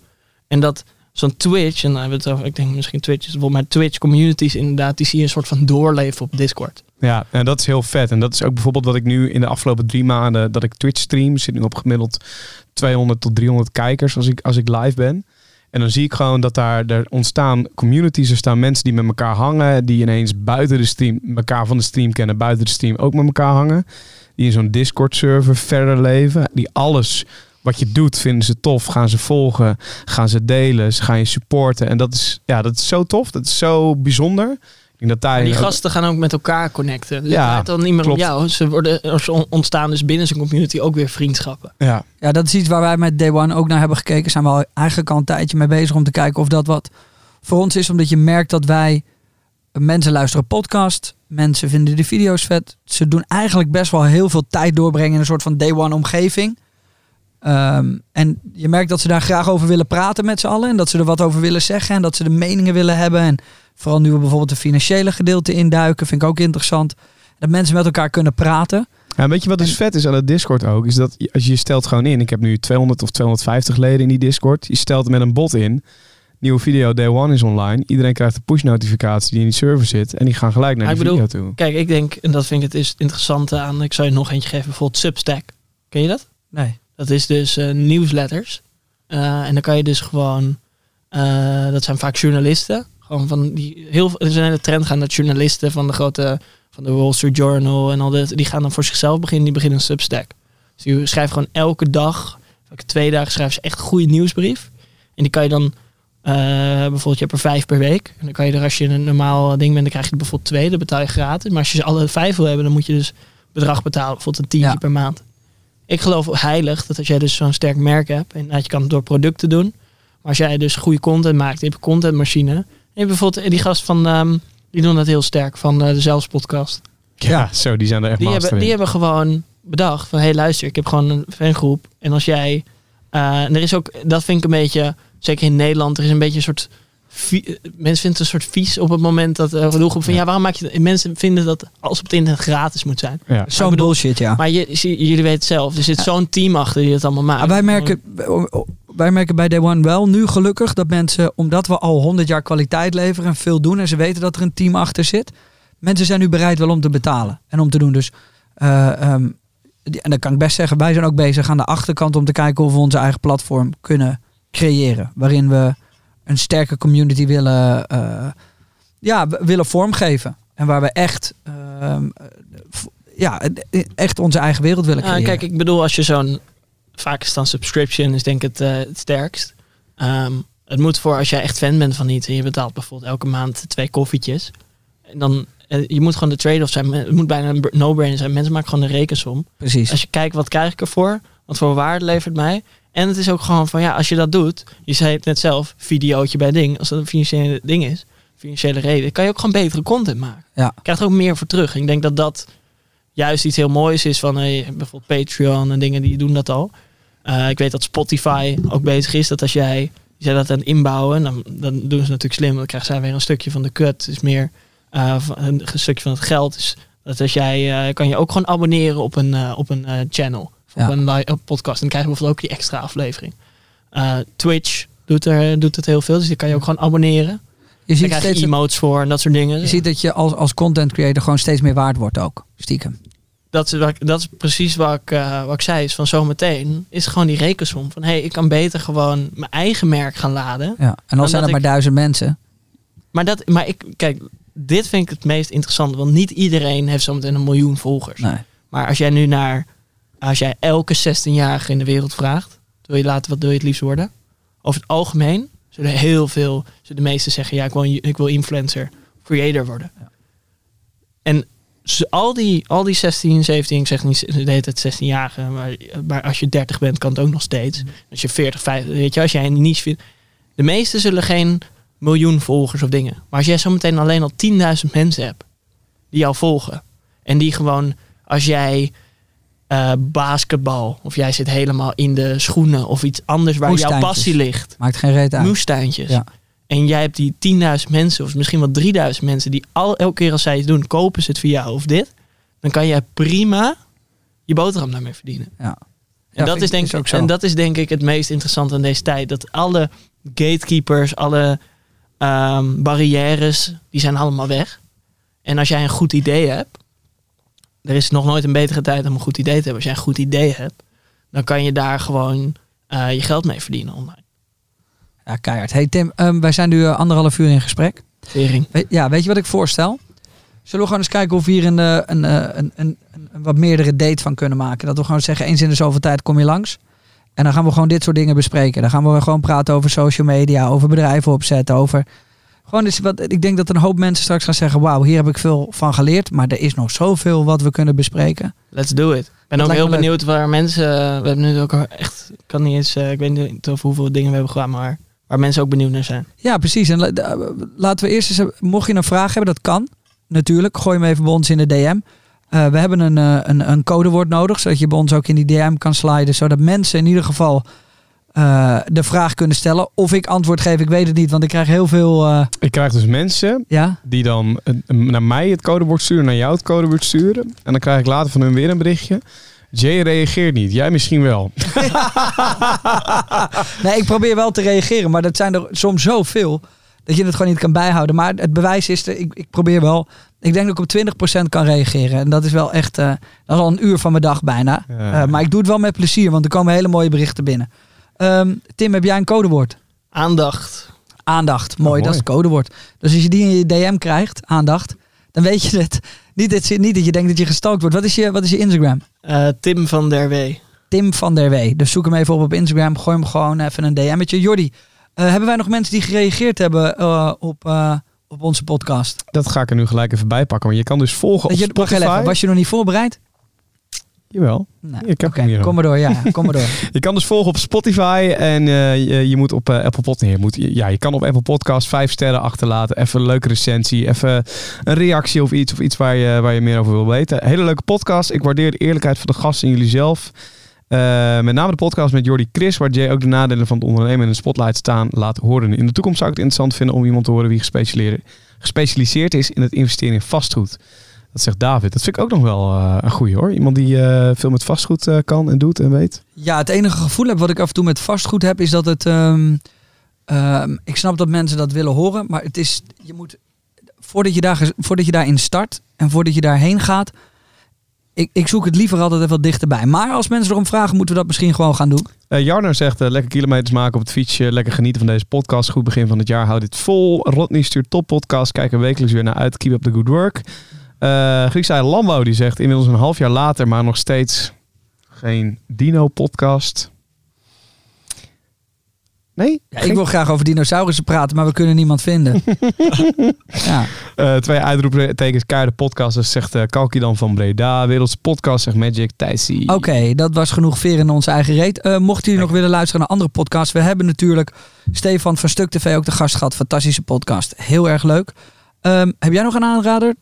En dat zo'n Twitch, en dan hebben we het over, ik denk misschien Twitch is bijvoorbeeld, maar Twitch communities inderdaad, die zie je een soort van doorleven op Discord. Ja, en dat is heel vet. En dat is ook bijvoorbeeld wat ik nu in de afgelopen drie maanden, dat ik Twitch stream, zit nu op gemiddeld 200 tot 300 kijkers als ik, als ik live ben. En dan zie ik gewoon dat daar er ontstaan communities, er staan mensen die met elkaar hangen, die ineens buiten de stream, elkaar van de stream kennen, buiten de stream ook met elkaar hangen. Die in zo'n Discord server verder leven, die alles wat je doet, vinden ze tof. Gaan ze volgen, gaan ze delen, ze gaan je supporten. En dat is, ja, dat is zo tof, dat is zo bijzonder. Ik denk dat daar en die gasten gaan ook met elkaar connecten. Dus ja, het dan niet meer om jou. Ze worden, er ontstaan dus binnen zijn community ook weer vriendschappen. Ja. ja, dat is iets waar wij met Day One ook naar hebben gekeken. Zijn we al eigenlijk al een tijdje mee bezig om te kijken of dat wat voor ons is. Omdat je merkt dat wij, mensen luisteren podcast, mensen vinden de video's vet. Ze doen eigenlijk best wel heel veel tijd doorbrengen in een soort van Day One omgeving. Um, en je merkt dat ze daar graag over willen praten met z'n allen. En dat ze er wat over willen zeggen. En dat ze de meningen willen hebben. En vooral nu we bijvoorbeeld de financiële gedeelte induiken. Vind ik ook interessant. Dat mensen met elkaar kunnen praten. Ja, weet je wat dus en, vet is aan het Discord ook? Is dat als je, je stelt gewoon in. Ik heb nu 200 of 250 leden in die Discord. Je stelt met een bot in. Nieuwe video day one is online. Iedereen krijgt een push notificatie die in die server zit. En die gaan gelijk naar de video bedoel, toe. Kijk, ik denk, en dat vind ik het is interessante aan. Ik zou je nog eentje geven. Bijvoorbeeld Substack. Ken je dat? Nee. Dat is dus uh, nieuwsletters. Uh, en dan kan je dus gewoon, uh, dat zijn vaak journalisten. Gewoon van die heel er is een hele trend gaan dat journalisten van de grote, van de Wall Street Journal en al dit, die gaan dan voor zichzelf beginnen, die beginnen een Substack. Dus die schrijven gewoon elke dag, elke twee dagen schrijven ze echt een goede nieuwsbrief. En die kan je dan, bijvoorbeeld je hebt er vijf per week. En dan kan je er als je een normaal ding bent, dan krijg je er bijvoorbeeld twee, dat betaal je gratis. Maar als je ze alle vijf wil hebben, dan moet je dus bedrag betalen, bijvoorbeeld een tientje Ja. per maand. ik geloof heilig dat als jij dus zo'n sterk merk hebt en dat je kan het door producten doen. Maar als jij dus goede content maakt, je hebt een contentmachine. En hebt bijvoorbeeld die gast van, ehm, die doen dat heel sterk van eh, de Zelfs podcast. Ja, zo, die zijn er echt Die hebben, die hebben gewoon bedacht van, hé hey, luister, ik heb gewoon een fangroep. En als jij, eh, en er is ook, dat vind ik een beetje, zeker in Nederland, er is een beetje een soort, eh, mensen vinden het een soort vies op het moment dat groep van, ja. waarom maak je, mensen vinden dat alles op het internet gratis moet zijn. Ja. Zo'n bedoel- bullshit, ja. Maar je, jullie weten het zelf, er zit zo'n team achter die het allemaal maakt. Maar wij merken, wij merken bij Day One wel nu gelukkig dat mensen, omdat we al 100 jaar kwaliteit leveren en veel doen en ze weten dat er een team achter zit, mensen zijn nu bereid wel om te betalen en om te doen. Dus, eh, ehm, en dan kan ik best zeggen, wij zijn ook bezig aan de achterkant om te kijken of we onze eigen platform kunnen creëren. Waarin we een sterke community willen, eh, ja, willen vormgeven. En waar we echt, ehm, eh, ja, echt onze eigen wereld willen Ja, creëren. kijk, ik bedoel, als je zo'n. Vaak is dan subscription, is denk ik het, eh, het sterkst. Ehm, het moet voor als jij echt fan bent van iets en je betaalt bijvoorbeeld elke maand twee koffietjes. En dan. eh, Je moet gewoon de trade-off zijn. Het moet bijna een br- no-brainer zijn. Mensen maken gewoon de rekensom. Precies. Als je kijkt, wat krijg ik ervoor? Wat voor waarde levert mij? En het is ook gewoon van, ja, als je dat doet. Je zei het net zelf, videootje bij ding. Als dat een financiële ding is, financiële reden, kan je ook gewoon betere content maken. Ja. Je krijgt er ook meer voor terug. En ik denk dat dat juist iets heel moois is van hey, bijvoorbeeld Patreon en dingen die doen dat al. Eh, ik weet dat Spotify ook bezig is. Dat als jij, zijn dat aan het inbouwen, dan, dan doen ze natuurlijk slim. Dan krijgen zij weer een stukje van de cut. Dus meer eh, een stukje van het geld. Dus dat als jij, eh, kan je ook gewoon abonneren op een, op een channel. Of Ja. op een op podcast. En dan krijg je bijvoorbeeld ook die extra aflevering. Twitch doet, er, doet het heel veel. Dus die kan je ook gewoon abonneren. Je Daar ziet, krijg je steeds, emotes voor en dat soort dingen. je ziet dat je als, als content creator gewoon steeds meer waard wordt ook. Stiekem. Dat, is, dat is precies wat ik, eh, wat ik zei. Is van zometeen is gewoon die rekensom. Van hé, hey, ik kan beter gewoon mijn eigen merk gaan laden. Ja. En al zijn er maar ik- duizend mensen. Maar, dat, maar ik, kijk, dit vind ik het meest interessante. Want niet iedereen heeft zometeen een miljoen volgers. Nee. Maar als jij nu naar, als jij elke 16-jarige in de wereld vraagt, wil je laten, wat wil je het liefst worden? Over het algemeen zullen heel veel, zullen de meesten zeggen, ja, ik wil, ik wil influencer, creator worden. En z- al die, al die 16, 17, ik zeg niet de hele tijd 16-jarigen, maar, maar als je 30 bent, kan het ook nog steeds. Als je 40, 50, weet je, als jij een niche vindt. De meesten zullen geen miljoen volgers of dingen. Maar als jij zometeen alleen al 10.000 mensen hebt die jou volgen. En die gewoon, als jij eh, basketbal, of jij zit helemaal in de schoenen of iets anders waar jouw passie ligt. Maakt geen reet uit. Moestuintjes. Ja. En jij hebt die 10.000 mensen, of misschien wel 3.000 mensen, die al, elke keer als zij iets doen, kopen ze het via jou of dit. Dan kan jij prima je boterham daarmee verdienen. Ja. En, Ja, dat is denk, is ook zo. en dat is denk ik het meest interessante aan deze tijd. Dat alle gatekeepers, alle ehm, barrières, die zijn allemaal weg. En als jij een goed idee hebt, er is nog nooit een betere tijd om een goed idee te hebben. Als jij een goed idee hebt, dan kan je daar gewoon eh, je geld mee verdienen online. Ja, keihard. Hey Tim, ehm, wij zijn nu eh, anderhalf uur in gesprek. Tering. We- ja, weet je wat ik voorstel? Zullen we gewoon eens kijken of we hier een, eh, een, eh, een, een, een, wat meerdere date van kunnen maken? Dat we gewoon zeggen, eens in de zoveel tijd kom je langs. En dan gaan we gewoon dit soort dingen bespreken. Dan gaan we gewoon praten over social media, over bedrijven opzetten, over... Gewoon eens wat, ik denk dat een hoop mensen straks gaan zeggen, wauw, hier heb ik veel van geleerd. Maar er is nog zoveel wat we kunnen bespreken. Let's do it. Ik ben Dat ook heel benieuwd waar mensen. We hebben nu ook echt. Ik kan niet eens. ik weet niet over hoeveel dingen we hebben gedaan, maar waar mensen ook benieuwd naar zijn. Ja, precies. En da- laten we eerst eens, mocht je een vraag hebben, dat kan natuurlijk. Gooi hem even bij ons in de DM. Eh, we hebben een, eh, een, een codewoord nodig, zodat je bij ons ook in die DM kan sliden. Zodat mensen in ieder geval eh, de vraag kunnen stellen. Of ik antwoord geef, ik weet het niet, want ik krijg heel veel... eh, Ik krijg dus mensen ja, die dan eh, naar mij het codebord sturen, naar jou het codebord sturen. En dan krijg ik later van hun weer een berichtje. Jay reageert niet. Jij misschien wel. nee, ik probeer wel te reageren, maar dat zijn er soms zoveel dat je het gewoon niet kan bijhouden. Maar het bewijs is, er, ik, ik probeer wel, ik denk dat ik op 20% kan reageren. En dat is wel echt, eh, dat is al een uur van mijn dag bijna. Ja. Eh, maar ik doe het wel met plezier, want er komen hele mooie berichten binnen. Ehm, Tim, heb jij een codewoord? Aandacht. Aandacht, mooi, mooi. dat is het codewoord. Dus als je die in je DM krijgt, aandacht, dan weet je het. Niet dat je, niet dat je denkt dat je gestalkt wordt. Wat is je, wat is je Instagram? Eh, Tim van der Wee. Tim van der Wee. Dus zoek hem even op op Instagram. Gooi hem gewoon even een DM'tje. Jordi, eh, hebben wij nog mensen die gereageerd hebben eh, op, eh, op onze podcast? Dat ga ik er nu gelijk even bij pakken. Want je kan dus volgen je, op heel Spotify. even, was je nog niet voorbereid? Jawel. Nou, Ik heb hem hier kom maar door. Ja, kom maar door. Je kan dus volgen op Spotify en eh, je, je moet op eh, Apple Podcast. Nee, je, moet, ja, je kan op Apple Podcast vijf sterren achterlaten. Even een leuke recensie. Even een reactie of iets. Of iets waar je, waar je meer over wil weten. Hele leuke podcast. Ik waardeer de eerlijkheid van de gasten en jullie zelf. Eh, met name de podcast met Jordi Chris, waar Jay ook de nadelen van het ondernemen in de spotlight staan laat horen. In de toekomst zou ik het interessant vinden om iemand te horen wie gespecialiseerd is in het investeren in vastgoed. Dat zegt David. Dat vind ik ook nog wel eh, een goeie hoor. Iemand die eh, veel met vastgoed eh, kan en doet en weet. Ja, het enige gevoel heb wat ik af en toe met vastgoed heb, is dat het. ehm, ehm, ik snap dat mensen dat willen horen, maar het is. Je moet. Voordat je, daar, voordat je daarin start en voordat je daarheen gaat. Ik, ik zoek het liever altijd even wat dichterbij. Maar als mensen erom vragen, moeten we dat misschien gewoon gaan doen. Eh Jarno zegt lekker kilometers maken op het fietsje. Lekker genieten van deze podcast. Goed begin van het jaar. Houd dit vol. Rodney stuurt top podcast. Kijk er wekelijks weer naar uit. Keep up the good work. Eh Grieks zei Lambo die zegt inmiddels een half jaar later, maar nog steeds geen Dino podcast. Nee? Ja, ik wil graag over dinosaurussen praten, maar we kunnen niemand vinden. ja. Eh, twee uitroeptekens. Keiharde podcast. Dat zegt eh Kalkie dan van Breda. Wereldse podcast zegt Magic. Thijsie. Oké, dat was genoeg veer in onze eigen reet. Eh, mochten jullie nog willen luisteren naar andere podcasts. We hebben natuurlijk Stefan van Stuk TV ook de gast gehad. Fantastische podcast. Heel erg leuk. Ehm, heb jij nog een aanrader?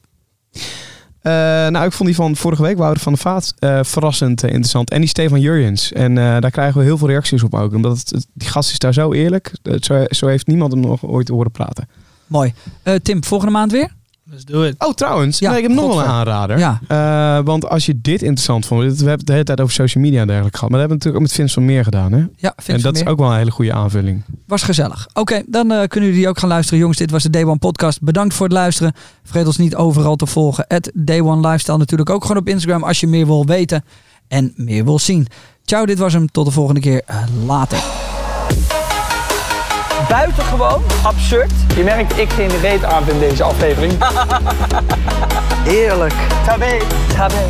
Eh, nou, ik vond die van vorige week, Wouter van der Vaat, eh, verrassend eh, interessant. En die Stefan Jurjens. En daar krijgen we heel veel reacties op ook. Omdat het, die gast is daar zo eerlijk. Zo, zo heeft niemand hem nog ooit horen praten. Mooi. Tim, volgende maand weer? Let's do it. Oh, trouwens. Ja, nee, ik heb nog wel een aanrader. Ja. Eh, want als je dit interessant vond. We hebben het de hele tijd over social media en dergelijke gehad. Maar dat hebben we natuurlijk ook met Vince van Meer gedaan. Hè? Ja, vind en dat is ook wel een hele goede aanvulling. Was gezellig. Oké, dan eh, kunnen jullie ook gaan luisteren. Jongens, dit was de Day One podcast. Bedankt voor het luisteren. Vergeet ons niet overal te volgen. Het Day One Lifestyle natuurlijk ook gewoon op Instagram als je meer wil weten en meer wil zien. Ciao, dit was hem. Tot de volgende keer. Eh, later. Buitengewoon absurd. Je merkt, ik geen reet aan in deze aflevering. Heerlijk. Tabé. Tabé.